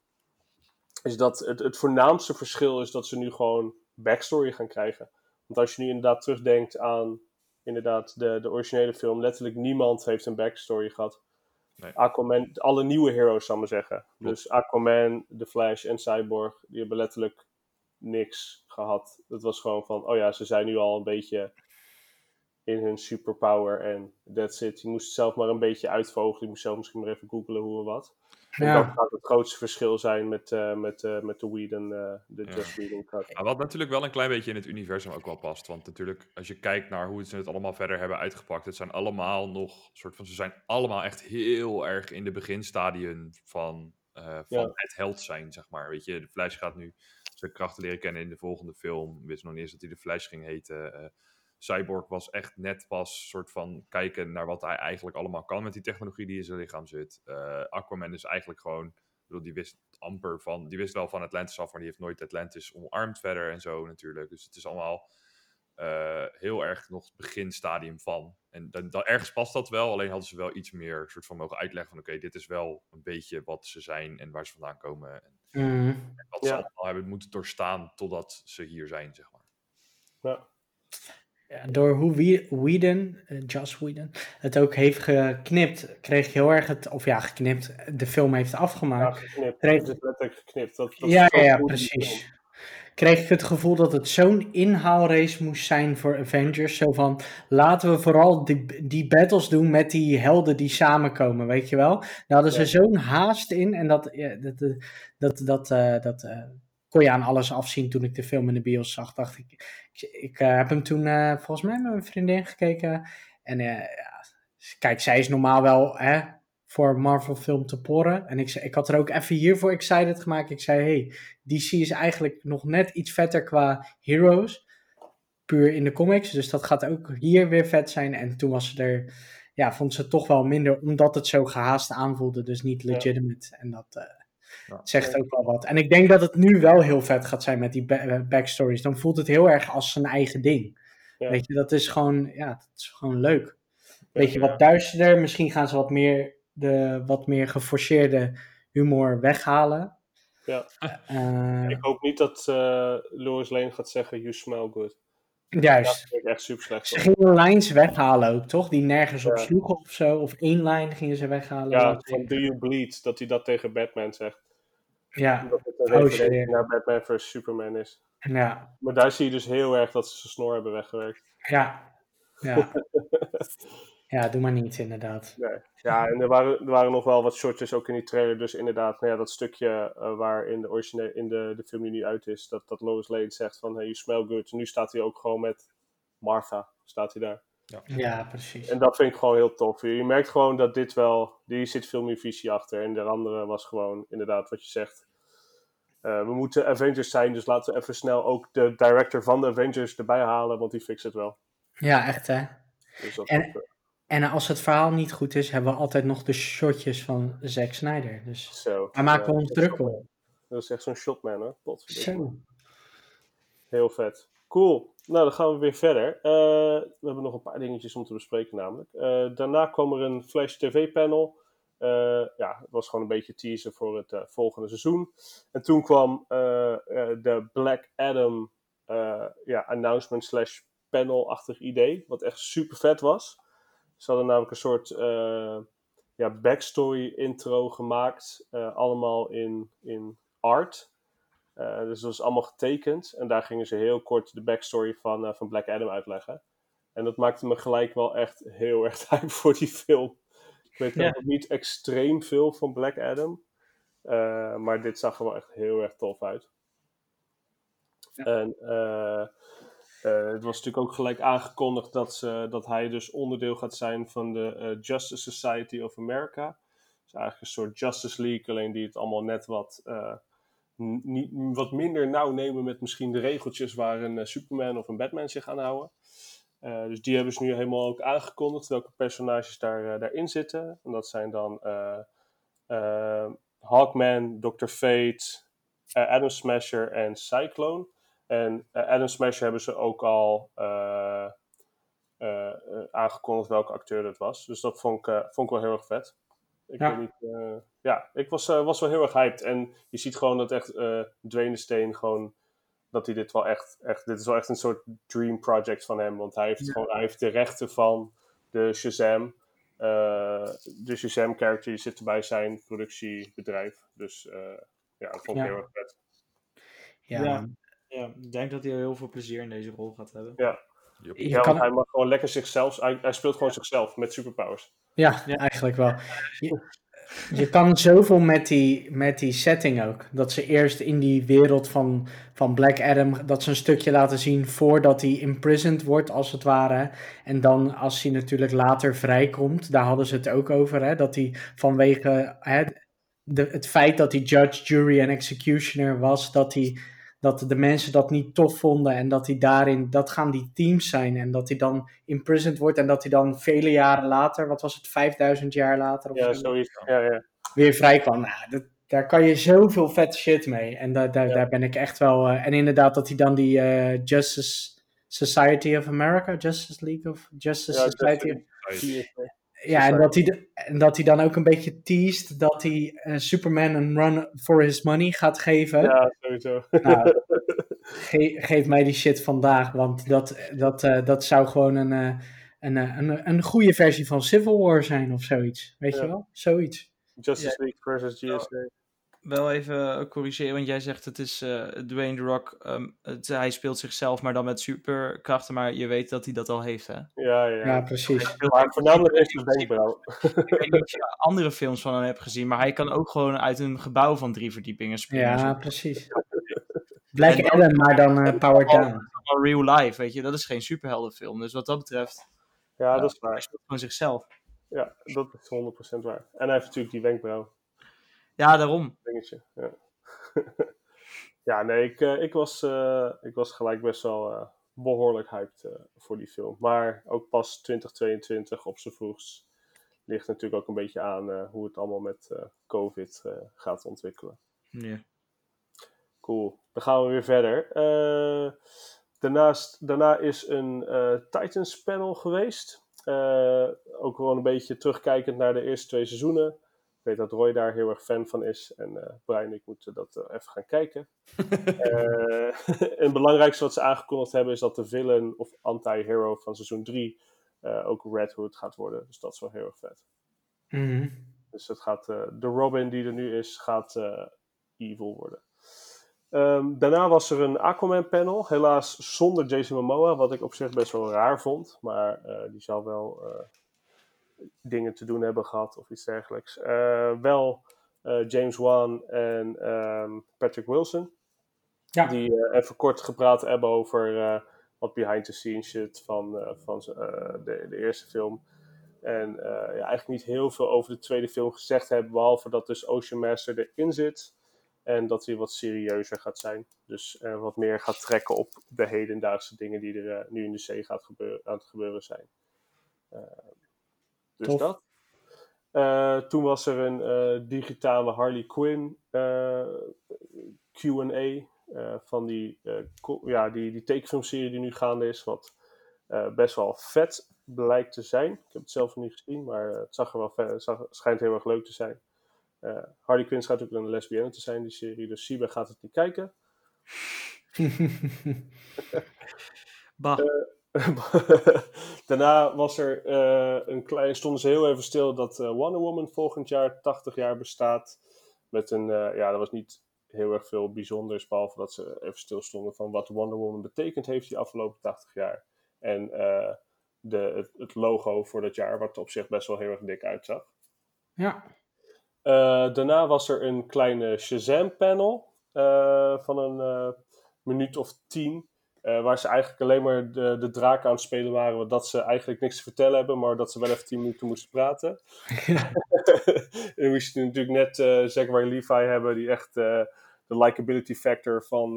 Is dat het, het voornaamste verschil is dat ze nu gewoon backstory gaan krijgen. Want als je nu inderdaad terugdenkt aan inderdaad de, de originele film. Letterlijk niemand heeft een backstory gehad. Nee. Aquaman, alle nieuwe heroes, zal ik maar zeggen. Dus Aquaman, The Flash en Cyborg, die hebben letterlijk niks gehad. Het was gewoon van, oh ja, ze zijn nu al een beetje in hun superpower en that's it. Je moest zelf maar een beetje uitvogelen. Je moest zelf misschien maar even googlen hoe en wat. En dat Ja. gaat het grootste verschil zijn met, eh, met, eh, met de Whedon, eh, de Ja. Just Whedon cut. Maar wat natuurlijk wel een klein beetje in het universum ook wel past. Want natuurlijk, als je kijkt naar hoe ze het allemaal verder hebben uitgepakt. Het zijn allemaal nog, soort van, ze zijn allemaal echt heel erg in de beginstadium van, eh, van Ja. het held zijn, zeg maar. Weet je, de Flash gaat nu zijn krachten leren kennen in de volgende film. We wisten nog niet eens dat hij de Flash ging heten. Cyborg was echt net pas soort van kijken naar wat hij eigenlijk allemaal kan met die technologie die in zijn lichaam zit. Eh, Aquaman is eigenlijk gewoon, ik bedoel, die wist amper van, die wist wel van Atlantis af, maar die heeft nooit Atlantis omarmd verder en zo natuurlijk. Dus het is allemaal eh, heel erg nog het beginstadium van. En dan, dan, ergens past dat wel, alleen hadden ze wel iets meer soort van mogen uitleggen van oké, dit is wel een beetje wat ze zijn en waar ze vandaan komen. En, Mhm. en wat ze allemaal hebben moeten doorstaan totdat ze hier zijn, zeg maar. Ja. Ja, door hoe Whe- Whedon, eh, Joss Whedon, het ook heeft geknipt, kreeg ik heel erg het, of ja, geknipt, de film heeft Ja, afgemaakt. geknipt. Kreeg- Het letterlijk geknipt. Dat, dat Ja, ja, ja, precies. Kreeg ik het gevoel dat het zo'n inhaalrace moest zijn voor Avengers. Zo van, laten we vooral die, die battles doen met die helden die samenkomen, weet je wel. Daar hadden ze Ja. zo'n haast in en dat, ja, dat, dat, dat, eh, dat eh, kon je aan alles afzien toen ik de film in de bios zag. Dacht ik, ik, ik eh, heb hem toen eh, volgens mij met mijn vriendin gekeken. En eh, ja, kijk, zij is normaal wel hè, voor Marvel film te porren. En ik, ik had er ook even hiervoor excited gemaakt. Ik zei, hey, DC is eigenlijk nog net iets vetter qua heroes. Puur in de comics. Dus dat gaat ook hier weer vet zijn. En toen was ze er, ja, vond ze het toch wel minder. Omdat het zo gehaast aanvoelde. Dus niet legitimate. En dat Ja. zegt ook wel wat. En ik denk dat het nu wel heel vet gaat zijn met die eh, backstories. Dan voelt het heel erg als zijn eigen ding. Ja. Weet je, dat is gewoon, ja, dat is gewoon leuk. Beetje Ja. wat duisterder. Misschien gaan ze wat meer de wat meer geforceerde humor weghalen. Ja. Eh, Ik hoop niet dat eh Lois Lane gaat zeggen, you smell good. Juist. Dat echt super slecht. Ze gingen lines weghalen ook, toch? Die nergens op sloegen of zo. Of één lijn gingen ze weghalen. Ja, van do you bleed, dat hij dat tegen Batman zegt. ja, Dat het een Oh, referentie shit. naar Batman vs Superman is. ja, Maar daar zie je dus heel erg dat ze zijn snor hebben weggewerkt. ja. Ja. ja, doe maar niet, inderdaad. Nee. Ja, en er waren, er waren nog wel wat shortjes ook in die trailer. Dus inderdaad, nou ja, dat stukje eh, waar in, de, originele, in de, de film die nu uit is, dat, dat Lois Lane zegt van, hey, you smell good. En nu staat hij ook gewoon met Martha, staat hij daar. Ja, precies. En dat vind ik gewoon heel tof. Je merkt gewoon dat dit wel, hier zit veel meer visie achter. En de andere was gewoon inderdaad wat je zegt. Eh, we moeten Avengers zijn, dus laten we even snel ook de director van de Avengers erbij halen, want die fixt het wel. Ja, echt hè. Dus dat En- is, eh, En als het verhaal niet goed is, hebben we altijd nog de shotjes van Zack Snyder. Dus Zo. daar maken we Ja, ons druk om. Dat is echt zo'n shotman, hè? Heel vet. Cool. Nou, dan gaan we weer verder. Eh, we hebben nog een paar dingetjes om te bespreken namelijk. Eh, daarna kwam er een Flash TV panel. Eh, ja, het was gewoon een beetje teaser voor het volgende seizoen. En toen kwam de Black Adam ja, announcement slash panel-achtig idee. Wat echt super vet was. Ze hadden namelijk een soort eh, ja, backstory intro gemaakt. eh, allemaal in, in art. Eh, dus dat was allemaal getekend. En daar gingen ze heel kort de backstory van, van Black Adam uitleggen. En dat maakte me gelijk wel echt heel erg hype voor die film. Ik weet Ja. nog niet extreem veel van Black Adam. maar dit zag er wel echt heel erg tof uit. En eh, eh, het was natuurlijk ook gelijk aangekondigd dat, ze, dat hij dus onderdeel gaat zijn van de eh, Justice Society of America. Dus eigenlijk een soort Justice League, alleen die het allemaal net wat, eh, wat minder nauw nemen met misschien de regeltjes waar een eh, Superman of een Batman zich aan houden. Eh, dus die hebben ze nu helemaal ook aangekondigd welke personages daar, eh, daarin zitten. En dat zijn dan eh, eh, Hawkman, Dr. Fate, eh, Adam Smasher en Cyclone. En eh, Adam Smasher hebben ze ook al eh, eh, aangekondigd welke acteur dat was. Dus dat vond ik, vond ik wel heel erg vet. Ik Ja. weet niet, eh, ja, ik was, was wel heel erg hyped. En je ziet gewoon dat echt eh Dwayne Steen gewoon dat hij dit wel echt, echt, dit is wel echt een soort dream project van hem. Want hij heeft gewoon, hij heeft de rechten van de Shazam. eh, de Shazam character die zit bij zijn productiebedrijf. Dus eh, ja, dat vond ik Ja. heel erg vet. Ja, Ja. Ja, ik denk dat hij heel veel plezier in deze rol gaat hebben. Ja, Je ja want kan, hij mag gewoon lekker zichzelf, hij, hij speelt gewoon zichzelf met superpowers. ja, Ja. eigenlijk wel. Je, je kan zoveel met die, met die setting ook. Dat ze eerst in die wereld van, van Black Adam, dat ze een stukje laten zien voordat hij imprisoned wordt, als het ware. En dan als hij natuurlijk later vrijkomt, daar hadden ze het ook over, hè, dat hij vanwege hè, de, het feit dat hij judge, jury en executioner was, dat hij dat de mensen dat niet tof vonden en dat hij daarin, dat gaan die teams zijn en dat hij dan imprisoned wordt en dat hij dan vele jaren later, wat was het, 5000 jaar later of Ja, zo, zoiets. Ja, ja. weer vrij kwam. Nou, dat, daar kan je zoveel vet shit mee en daar daar Ja. daar ben ik echt wel, eh, en inderdaad dat hij dan die eh, Justice Society of America, Justice League of Justice Society, Justice- ja, en dat, hij, en dat hij dan ook een beetje teased dat hij eh, Superman een run for his money gaat geven. Ja, sowieso. Nou, ge- geef mij die shit vandaag, want dat, dat, eh, dat zou gewoon een, eh, een, een, een goede versie van Civil War zijn of zoiets. Weet Ja. je wel? Zoiets. Justice League versus GSA. Wel even eh, corrigeren, want jij zegt het is eh, Dwayne The Rock. ehm, het, hij speelt zichzelf, maar dan met superkrachten. Maar je weet dat hij dat al heeft, hè? Ja, ja. Ja, precies. Maar voornamelijk is het wenkbrauw. Ik weet niet of je andere films van hem hebt gezien, maar hij kan ook gewoon uit een gebouw van drie verdiepingen springen. Ja, precies. Black En dan- Adam, maar dan eh, powered down. Real life, weet je. Dat is geen superheldenfilm. Dus wat dat betreft, Ja, dat is hij waar. speelt gewoon zichzelf. Ja, dat is 100% waar. En hij heeft natuurlijk die wenkbrauw. Ja, daarom. dingetje. Ja, ja nee, ik, eh, ik, was, eh, ik was gelijk best wel eh, behoorlijk hyped voor die film. Maar ook pas 2022 op z'n vroegst ligt natuurlijk ook een beetje aan hoe het allemaal met COVID gaat ontwikkelen. Ja. Cool. Dan gaan we weer verder. Daarnaast, daarna is een Titans panel geweest. Ook gewoon een beetje terugkijkend naar de eerste twee seizoenen. Ik weet dat Roy daar heel erg fan van is. En eh Brian en ik moeten dat eh, even gaan kijken. Eh, en het belangrijkste wat ze aangekondigd hebben is dat de villain of anti-hero van seizoen 3 eh, ook Red Hood gaat worden. Dus dat is wel heel erg vet. Mhm. Dus het gaat, de Robin die er nu is, gaat evil worden. Ehm, daarna was er een Aquaman panel, helaas zonder Jason Momoa, wat ik op zich best wel raar vond. Maar die zal wel dingen te doen hebben gehad of iets dergelijks. Eh, wel eh, James Wan en ehm, Patrick Wilson. Ja. Die eh, even kort gepraat hebben over wat behind the scenes shit van, van de, de eerste film. En ja, eigenlijk niet heel veel over de tweede film gezegd hebben, behalve dat dus Ocean Master erin zit. En dat hij wat serieuzer gaat zijn. Dus wat meer gaat trekken op de hedendaagse dingen die er nu in de zee gaat gebeuren, aan het gebeuren zijn. Dus Tof. dat. Eh, toen was er een eh, digitale Harley Quinn eh, Q&A eh, van die, eh, ja, die, die tekenfilmserie die nu gaande is, wat eh, best wel vet blijkt te zijn. Ik heb het zelf nog niet gezien, maar het zag er wel vet, het zag, schijnt heel erg leuk te zijn. Eh, Harley Quinn schijnt ook een lesbienne te zijn, die serie, dus Siebe gaat het niet kijken. Bah. Daarna was er eh, een klein, stonden ze heel even stil dat eh, Wonder Woman volgend jaar 80 jaar bestaat. Met een, eh, ja, dat was niet heel erg veel bijzonders, behalve dat ze even stil stonden van wat Wonder Woman betekend heeft die afgelopen 80 jaar. En de, het, het logo voor dat jaar, wat op zich best wel heel erg dik uitzag. ja. Daarna was er een kleine Shazam-panel van een minuut of tien. Eh, waar ze eigenlijk alleen maar de, de draak aan het spelen waren. Dat ze eigenlijk niks te vertellen hebben, maar dat ze wel even tien minuten moesten praten. en we moesten natuurlijk net eh Zachary Levi hebben, die echt eh, de likability factor van,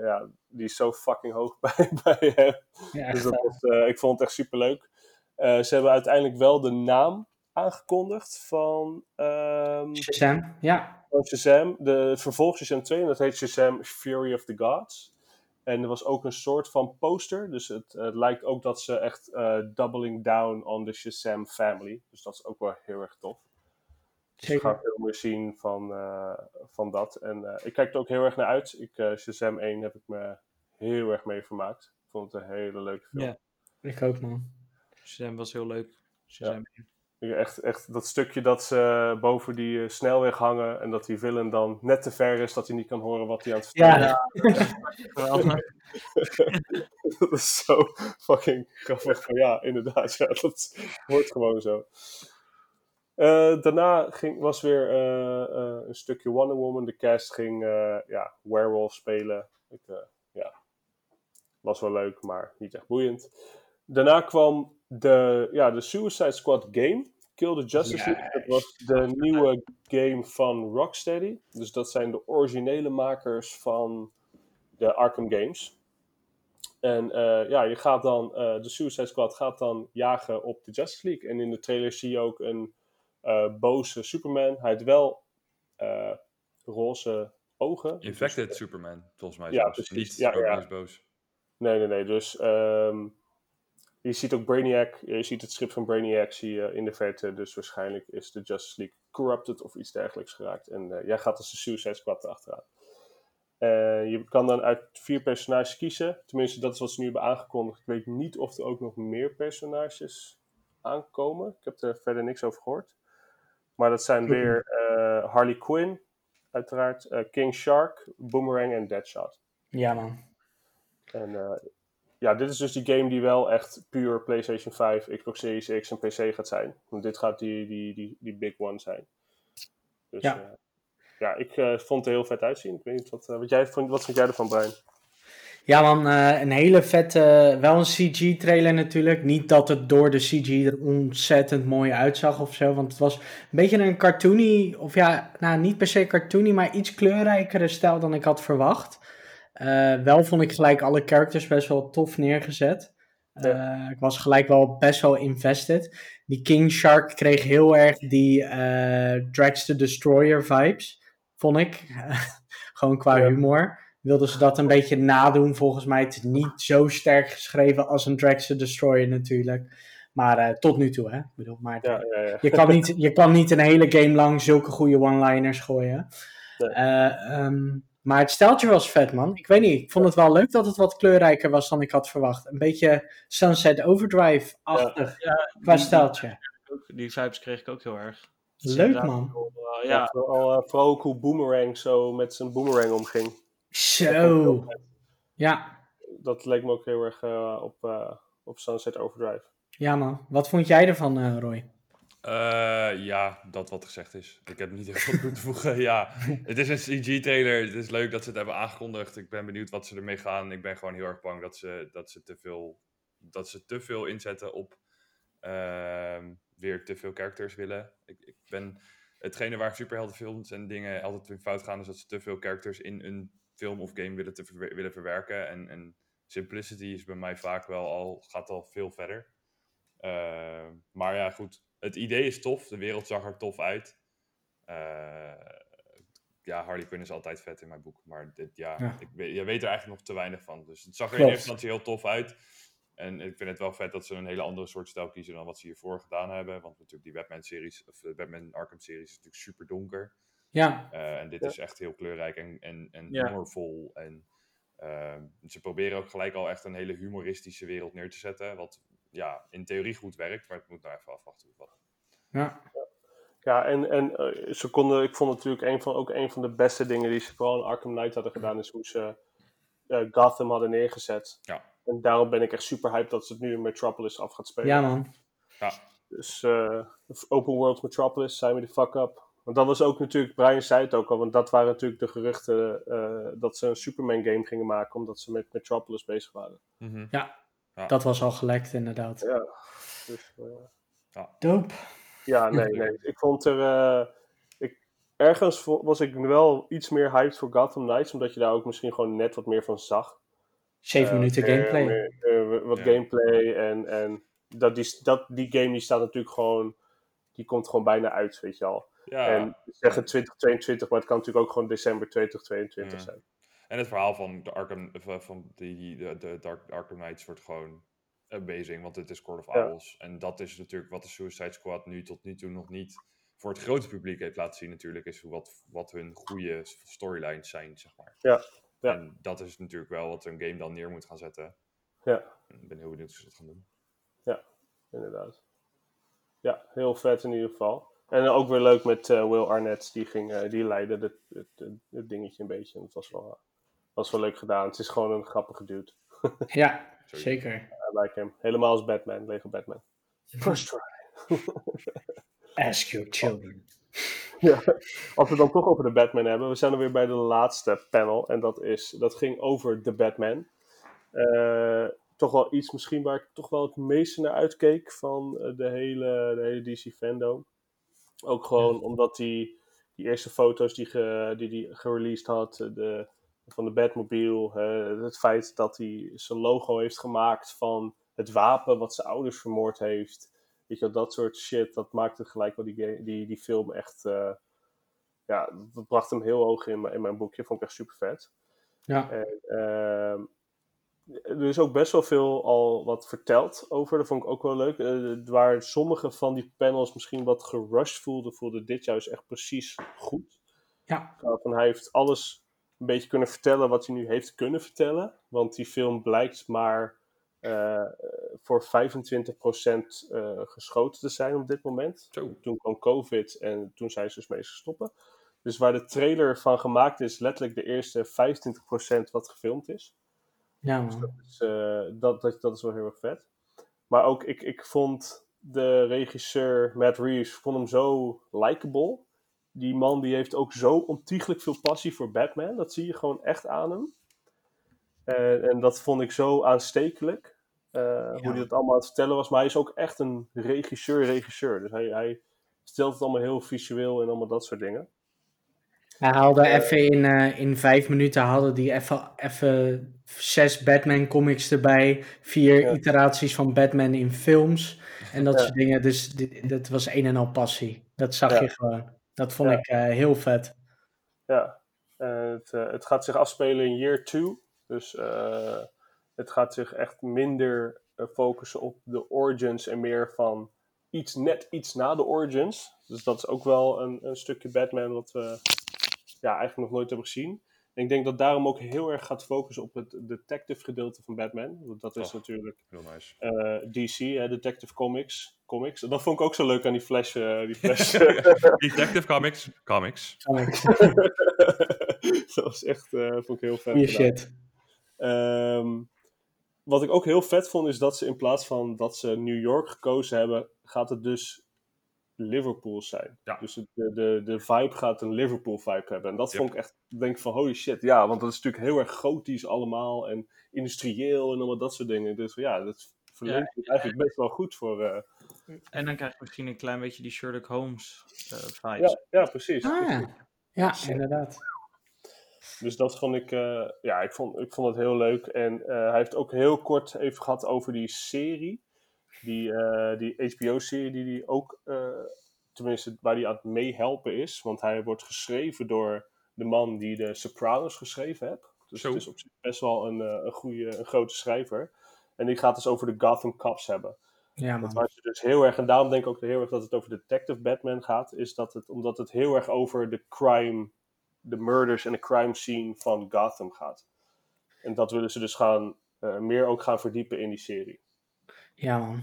ja, die is zo fucking hoog bij, bij hem. ja Dus dat was, ik vond het echt superleuk. Eh ze hebben uiteindelijk wel de naam aangekondigd van, ehm Shazam, ja. van Shazam. De, het vervolg Shazam 2, en dat heet Shazam Fury of the Gods. En er was ook een soort van poster. Dus het, het lijkt ook dat ze echt eh, doubling down on the Shazam family. Dus dat is ook wel heel erg tof. Dus Zeker. gaan veel meer zien van, eh, van dat. En eh, ik kijk er ook heel erg naar uit. Ik, eh, Shazam 1 heb ik me heel erg mee vermaakt. Ik vond het een hele leuke film. Ja. Ik ook, man. Shazam was heel leuk. Shazam. Ik- Echt, echt dat stukje dat ze boven die eh, snelweg hangen en dat die villain dan net te ver is dat hij niet kan horen wat hij aan het vertellen Ja, is. Dat is zo fucking grappig. Van, ja, inderdaad, ja, dat wordt gewoon zo. Eh, daarna ging, was weer eh, een stukje Wonder Woman. De cast ging ja, Werewolf spelen. Ik, ja, was wel leuk, maar niet echt boeiend. Daarna kwam de, ja, de Suicide Squad game. Kill the Justice League. Dat was de nieuwe game van Rocksteady. Dus dat zijn de originele makers van de Arkham games. En eh, ja, je gaat dan, eh, de Suicide Squad gaat dan jagen op de Justice League. En in de trailer zie je ook een eh, boze Superman. Hij heeft wel roze ogen. Infected Superman, volgens mij. Ja, precies. Niet Ja, ja. boos. Nee, nee, nee. Dus ehm, je ziet ook Brainiac. Je ziet het schip van Brainiac zie je in de verte. Dus waarschijnlijk is de Justice League corrupted of iets dergelijks geraakt. En eh, jij gaat als de Suicide Squad erachteraan. Eh, je kan dan uit vier personages kiezen. Tenminste, dat is wat ze nu hebben aangekondigd. Ik weet niet of er ook nog meer personages aankomen. Ik heb er verder niks over gehoord. Maar dat zijn weer eh, Harley Quinn, uiteraard. eh, King Shark, Boomerang en Deadshot. ja, man. En eh, ja, dit is dus die game die wel echt puur PlayStation 5, Xbox Series X en PC gaat zijn. Want dit gaat die, die, die, die big one zijn. Dus Ja. ja, ja ik eh, vond het er heel vet uitzien. Ik weet niet wat, eh, wat, jij, vond, wat vond jij ervan, Brian? Ja, man, eh, een hele vette, wel een CG-trailer natuurlijk. Niet dat het door de CG er ontzettend mooi uitzag of zo, want het was een beetje een cartoony, of ja, nou niet per se cartoony, maar iets kleurrijkere stijl dan ik had verwacht. Eh, wel vond ik gelijk alle characters best wel tof neergezet. Eh, ik was gelijk wel best wel invested. Die King Shark kreeg heel erg die eh Drax the Destroyer vibes, vond ik. Gewoon qua Ja. humor wilden ze dat een beetje nadoen. Volgens mij het is niet zo sterk geschreven als een Drax the Destroyer natuurlijk. Maar tot nu toe, hè. Ik bedoel, maar Ja, ja, ja. je, kan niet, je kan niet een hele game lang zulke goede one-liners gooien. Nee. Eh, ehm, maar het steltje was vet, man. Ik weet niet, ik vond het wel leuk dat het wat kleurrijker was dan ik had verwacht. Een beetje Sunset Overdrive-achtig Ja, qua die- steltje. Die vibes kreeg ik ook heel erg. Is Leuk, man. wel, eh, Ja, ja, vooral, eh, vooral ook hoe Boomerang zo met zijn boomerang omging. Zo. Ja. Dat leek me ook heel erg eh, op, eh, op Sunset Overdrive. ja, man. Wat vond jij ervan, eh, Roy? Eh, ja, dat wat gezegd is. Ik heb niet heel veel toe te voegen. Ja, het is een CG-trailer. Het is leuk dat ze het hebben aangekondigd. Ik ben benieuwd wat ze ermee gaan. Ik ben gewoon heel erg bang dat ze, dat ze, te, veel, dat ze te veel inzetten op ehm, weer te veel characters willen. Ik, ik ben, hetgene waar superheldenfilms en dingen altijd in fout gaan, is dat ze te veel characters in een film of game willen, te willen verwerken. En, en simplicity is bij mij vaak wel al, gaat al veel verder. Ehm, maar ja, goed. Het idee is tof. De wereld zag er tof uit. Eh, ja, Harley Quinn is altijd vet in mijn boek. Maar dit, ja, Ja. Ik weet, je weet er eigenlijk nog te weinig van. Dus het zag er in Klopt. eerste instantie heel tof uit. En ik vind het wel vet dat ze een hele andere soort stijl kiezen dan wat ze hiervoor gedaan hebben. Want natuurlijk die Batman-series, of de Batman Arkham-series is natuurlijk super donker. Ja, Eh, en dit Ja. is echt heel kleurrijk en, en, en Ja. humorvol. En ehm, ze proberen ook gelijk al echt een hele humoristische wereld neer te zetten. Wat ja, in theorie goed werkt, maar het moet nou even afwachten. hoe het gaat. ja. Ja, en, en eh, ze konden, ik vond natuurlijk een van, ook een van de beste dingen die ze vooral in Arkham Knight hadden gedaan, is hoe ze eh, Gotham hadden neergezet. Ja. En daarom ben ik echt super hyped dat ze het nu in Metropolis af gaat spelen. ja man. Ja, Dus eh, Open World Metropolis, sign me the fuck up. Want dat was ook natuurlijk, Brian zei het ook al, want dat waren natuurlijk de geruchten eh, dat ze een Superman game gingen maken, omdat ze met Metropolis bezig waren. Dat was al gelekt inderdaad. Ja. Dus, eh, Dope. Ja, nee, nee. Ik vond er. eh, ik, ergens was ik wel iets meer hyped voor Gotham Knights, omdat je daar ook misschien gewoon net wat meer van zag. Zeven Eh, minuten gameplay. meer, eh, wat Ja. gameplay en, en dat, die, dat, die game die staat natuurlijk gewoon. Die komt gewoon bijna uit, weet je al. ja. En ze zeggen 2022, maar het kan natuurlijk ook gewoon december 2022 Ja. zijn. En het verhaal van de Arkham, eh, van die, de, de Dark Arkham Knights wordt gewoon amazing, want het is Court of Ja. Owls. En dat is natuurlijk wat de Suicide Squad nu tot nu toe nog niet voor het grote publiek heeft laten zien natuurlijk, is wat, wat hun goede storylines zijn, zeg maar. Ja, ja. En dat is natuurlijk wel wat een game dan neer moet gaan zetten. Ja. Ik ben heel benieuwd hoe ze dat gaan doen. Inderdaad. Ja, heel vet in ieder geval. En ook weer leuk met eh, Will Arnett, die, ging, eh, die leidde het, het, het, het dingetje een beetje. En het was wel, was wel leuk gedaan. Het is gewoon een grappige dude. Ja, zeker. I like hem. Helemaal als Batman, Lego Batman. First try. Ask your children. Ja, als we het dan toch over de Batman hebben, we zijn er weer bij de laatste panel. En dat, is, dat ging over de Batman. Eh, toch wel iets misschien waar ik toch wel het meeste naar uitkeek van eh, de hele, de hele DC fandom. Ook gewoon omdat die, die eerste foto's die hij die, die gereleased had, eh, de, van de Batmobile, het feit dat hij zijn logo heeft gemaakt van het wapen wat zijn ouders vermoord heeft. Weet je, dat soort shit, dat maakte gelijk wel die, die, die film echt. eh, ja, dat bracht hem heel hoog in, mijn- in mijn boekje. Vond ik echt super vet. Ja, En, ehm, er is ook best wel veel al wat verteld over. Dat vond ik ook wel leuk. Eh, waar sommige van die panels misschien wat gerushed voelden, voelde dit juist echt precies goed. ja, van hij heeft alles een beetje kunnen vertellen wat hij nu heeft kunnen vertellen. Want die film blijkt maar eh, voor 25% eh geschoten te zijn op dit moment. Zo. Toen kwam COVID en toen zijn ze dus mee gestoppen. Dus waar de trailer van gemaakt is, letterlijk de eerste 25% wat gefilmd is. ja man. Dus eh, dat, dat, dat is wel heel erg vet. Maar ook, ik, ik vond de regisseur Matt Reeves, vond hem zo likable. Die man die heeft ook zo ontiegelijk veel passie voor Batman. Dat zie je gewoon echt aan hem. En, en dat vond ik zo aanstekelijk. eh, Hoe hij dat allemaal aan het vertellen was. Maar hij is ook echt een regisseur-regisseur. Dus hij, hij stelt het allemaal heel visueel en allemaal dat soort dingen. Hij haalde even in, eh, in vijf minuten haalde die even, even zes Batman comics erbij. Vier Ja. iteraties van Batman in films. En dat Ja. soort dingen. Dus dit, dat was een en al passie. Dat zag je gewoon. Dat vond Ja. ik eh, heel vet. Ja, eh, het, eh, het gaat zich afspelen in year 2. Dus eh, het gaat zich echt minder focussen op de origins en meer van iets net iets na de origins. Dus dat is ook wel een, een stukje Batman wat we ja, eigenlijk nog nooit hebben gezien. En ik denk dat daarom ook heel erg gaat focussen op het detective gedeelte van Batman. Want dat is Oh. natuurlijk Heel nice. eh, DC, hè, Detective Comics. Comics. En dat vond ik ook zo leuk aan die Flash. eh, die flash Detective Comics. Comics. Comics. dat was echt, eh, vond ik heel vet. Gedaan. shit. Ehm, wat ik ook heel vet vond, is dat ze in plaats van dat ze New York gekozen hebben, gaat het dus Liverpool zijn. Ja. Dus de, de, de vibe gaat een Liverpool vibe hebben. En dat Yep. vond ik echt, ik denk van holy shit, ja, want dat is natuurlijk heel erg gotisch allemaal en industrieel en allemaal dat soort dingen. Dus ja, dat verleunt het eigenlijk best wel goed voor. eh, En dan krijg je misschien een klein beetje die Sherlock Holmes eh, vibes. ja, ja, precies. Ah, ja. ja, inderdaad. Dus dat vond ik, eh, ja, ik vond, ik vond het heel leuk. En eh, hij heeft ook heel kort even gehad over die serie. die, eh, die HBO-serie die die ook, eh, tenminste waar hij aan het meehelpen is. Want hij wordt geschreven door de man die de Sopranos geschreven heeft. Dus Zo. het is op zich best wel een, eh, een, goede, een grote schrijver. En die gaat dus over de Gotham Cops hebben. Ja, ze dus heel erg, en daarom denk ik ook heel erg dat het over Detective Batman gaat, is dat het, omdat het heel erg over de crime, de murders en de crime scene van Gotham gaat. En dat willen ze dus gaan, eh, meer ook gaan verdiepen in die serie. Ja, man.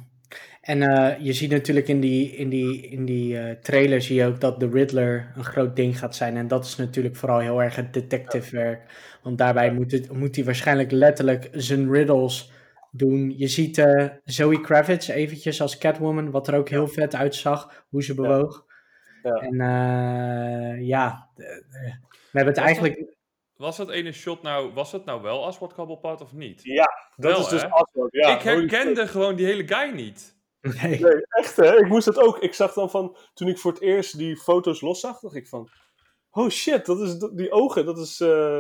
En eh, je ziet natuurlijk in die, in die, in die eh, trailer zie je ook dat de Riddler een groot ding gaat zijn. En dat is natuurlijk vooral heel erg het detective werk. Want daarbij moet, het, moet hij waarschijnlijk letterlijk zijn riddles doen. Je ziet eh, Zoe Kravitz eventjes als Catwoman, wat er ook heel vet uitzag, hoe ze bewoog. Ja. En eh, ja, we hebben het Was eigenlijk... Was dat ene shot nou, was het nou wel Aswad Cobblepot of niet? Ja, Dat Wel, is dus? Aswad, ja. ik herkende gewoon die hele guy niet. Nee. Nee, echt hè. Ik moest het ook. Ik zag dan van, toen ik voor het eerst die foto's los zag, dacht ik van, oh shit, dat is die ogen, dat is, eh,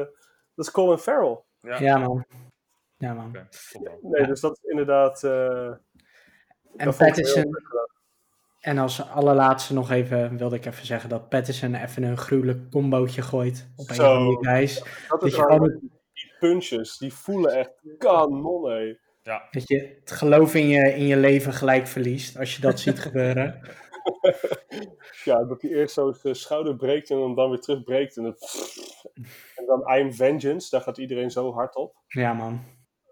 dat is Colin Farrell. Ja, Ja, man. Ja, man. Nee, dus dat is inderdaad... eh, En gedaan. En als allerlaatste nog even, wilde ik even zeggen dat Patterson even een gruwelijk combootje gooit op een Zo. van die guys. Dat Dat is waar, gewoon, die punches, die voelen echt kanon, hé. Ja, dat je het geloof in je, in je leven gelijk verliest als je dat ziet gebeuren. Ja, dat hij eerst zo zijn schouder breekt en dan, dan weer terugbreekt. En, het, en dan I'm Vengeance, daar gaat iedereen zo hard op. Ja, man.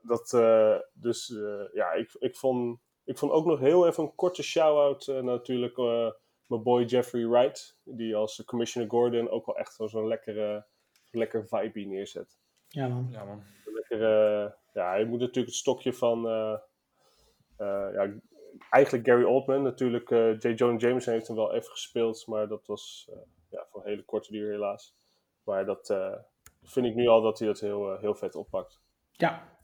Dat, eh, dus eh, ja, ik, ik, vond, ik vond ook nog heel even een korte shout-out eh, natuurlijk eh, mijn boy Jeffrey Wright. Die als Commissioner Gordon ook wel echt zo- zo'n lekkere, lekker vibe neerzet. Ja, man. ja man. Lekker, ja, hij moet natuurlijk het stokje van... eh, eh, ja, eigenlijk Gary Oldman. Natuurlijk, eh J. Jonah Jameson heeft hem wel even gespeeld. Maar dat was eh, ja, voor een hele korte duur helaas. Maar dat eh, vind ik nu al dat hij dat heel, heel vet oppakt. Ja,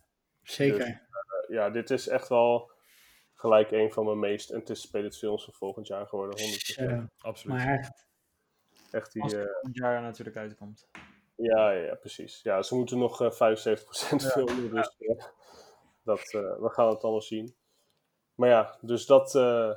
zeker. Dus- ja, dit is echt wel gelijk een van mijn meest anticipated films van volgend jaar geworden. 100%. Zo. Absoluut. maar echt, Echt die, Als eh, het volgend jaar natuurlijk uitkomt. ja, ja, ja, precies. Ja, ze moeten nog eh 75% filmen, dus eh, dat, eh, we gaan het allemaal zien. Maar ja, dus dat, eh,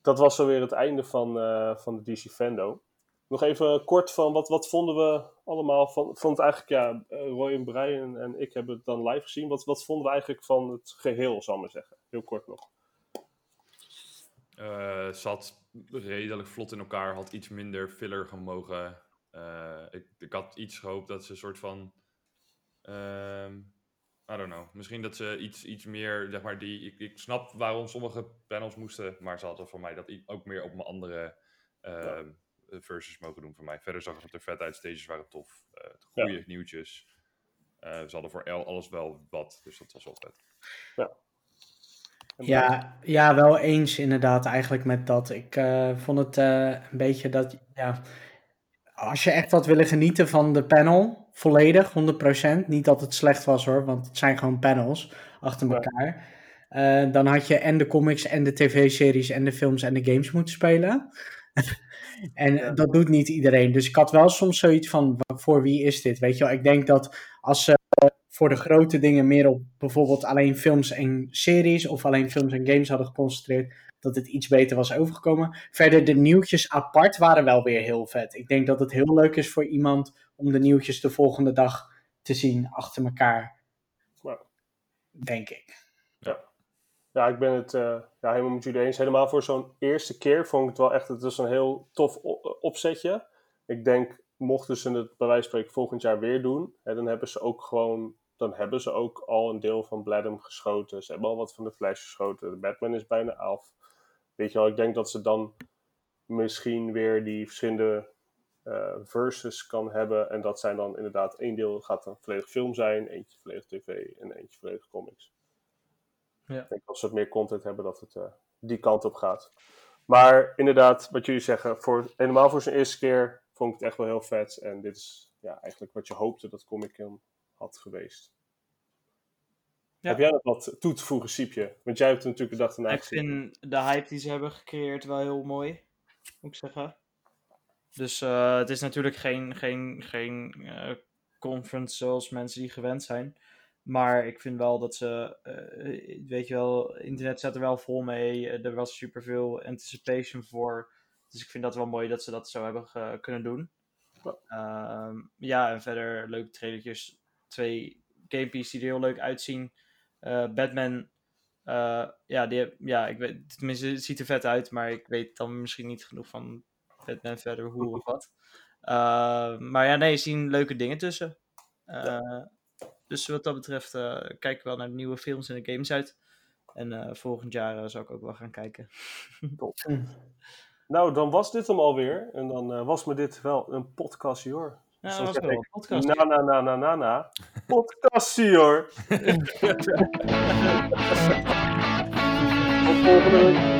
dat was alweer het einde van, eh, van de DC Fando. Nog even kort van, wat, wat vonden we allemaal van, vond het eigenlijk, ja, eh, Roy en Brian en ik hebben het dan live gezien. Wat, wat vonden we eigenlijk van het geheel, zal ik maar zeggen? Heel kort nog. Eh, zat redelijk vlot in elkaar, had iets minder filler gemogen. Eh, ik, ik had iets gehoopt dat ze een soort van. ehm, I don't know. Misschien dat ze iets, iets meer, zeg maar, die. Ik, ik snap waarom sommige panels moesten, maar ze hadden voor mij dat ook meer op mijn andere ehm verses mogen doen voor mij. Verder zag het er vet uit, stages waren tof. eh goede nieuwtjes. Eh, ze hadden voor El alles wel wat, dus dat was wel vet. En ja, ja, wel eens inderdaad eigenlijk met dat. Ik eh, vond het eh, een beetje dat, ja, als je echt had willen genieten van de panel, volledig, 100%, niet dat het slecht was hoor, want het zijn gewoon panels achter Ja. elkaar. Eh, dan had je en de comics en de tv-series en de films en de games moeten spelen. en Ja. dat doet niet iedereen. Dus ik had wel soms zoiets van, voor wie is dit? Weet je wel, ik denk dat als ze voor de grote dingen meer op bijvoorbeeld alleen films en series of alleen films en games hadden geconcentreerd, dat het iets beter was overgekomen. Verder, de nieuwtjes apart waren wel weer heel vet. Ik denk dat het heel leuk is voor iemand om de nieuwtjes de volgende dag te zien achter elkaar. Denk ik. Ja, ik ben het eh, ja, helemaal met jullie eens. Helemaal voor zo'n eerste keer vond ik het wel echt, het is een heel tof o- opzetje. Ik denk, mochten ze het bij wijze van spreken volgend jaar weer doen, hè, dan hebben ze ook gewoon, dan hebben ze ook al een deel van Bladem geschoten. Ze hebben al wat van de Flash geschoten. De Batman is bijna af. Weet je wel, ik denk dat ze dan misschien weer die verschillende eh, verses kan hebben. En dat zijn dan inderdaad één deel gaat een volledig film zijn, eentje volledig tv en eentje volledig comics. Ja. Ik denk als ze wat meer content hebben, dat het eh, die kant op gaat. Maar inderdaad, wat jullie zeggen, voor, helemaal voor zijn eerste keer vond ik het echt wel heel vet. En dit is ja, eigenlijk wat je hoopte dat Comic Con had geweest. Ja. Heb jij nog wat toe te voegen, Siepje? Want jij hebt natuurlijk de dag erna Ik vind de hype die ze hebben gecreëerd wel heel mooi, moet ik zeggen. Dus eh, het is natuurlijk geen, geen, geen eh, conference zoals mensen die gewend zijn. Maar ik vind wel dat ze, eh, weet je wel, internet staat er wel vol mee. Eh, er was superveel anticipation voor. Dus ik vind dat wel mooi dat ze dat zo hebben kunnen doen. Ja. Ehm, ja, en verder leuke trailertjes. Twee gamepieces die er heel leuk uitzien. Eh, Batman, ja, die, ja, ik weet, tenminste, het ziet er vet uit, maar ik weet dan misschien niet genoeg van Batman verder hoe of wat. Eh, maar ja, nee, zien leuke dingen tussen. Eh, Dus wat dat betreft eh, kijk ik wel naar de nieuwe films en de games uit. En eh, volgend jaar eh, zal ik ook wel gaan kijken. Nou, dan was dit hem alweer. En dan was me dit wel een podcastje hoor. Ja, dat was wel een podcast. Na na na na na na. Podcastje hoor. Tot volgende week.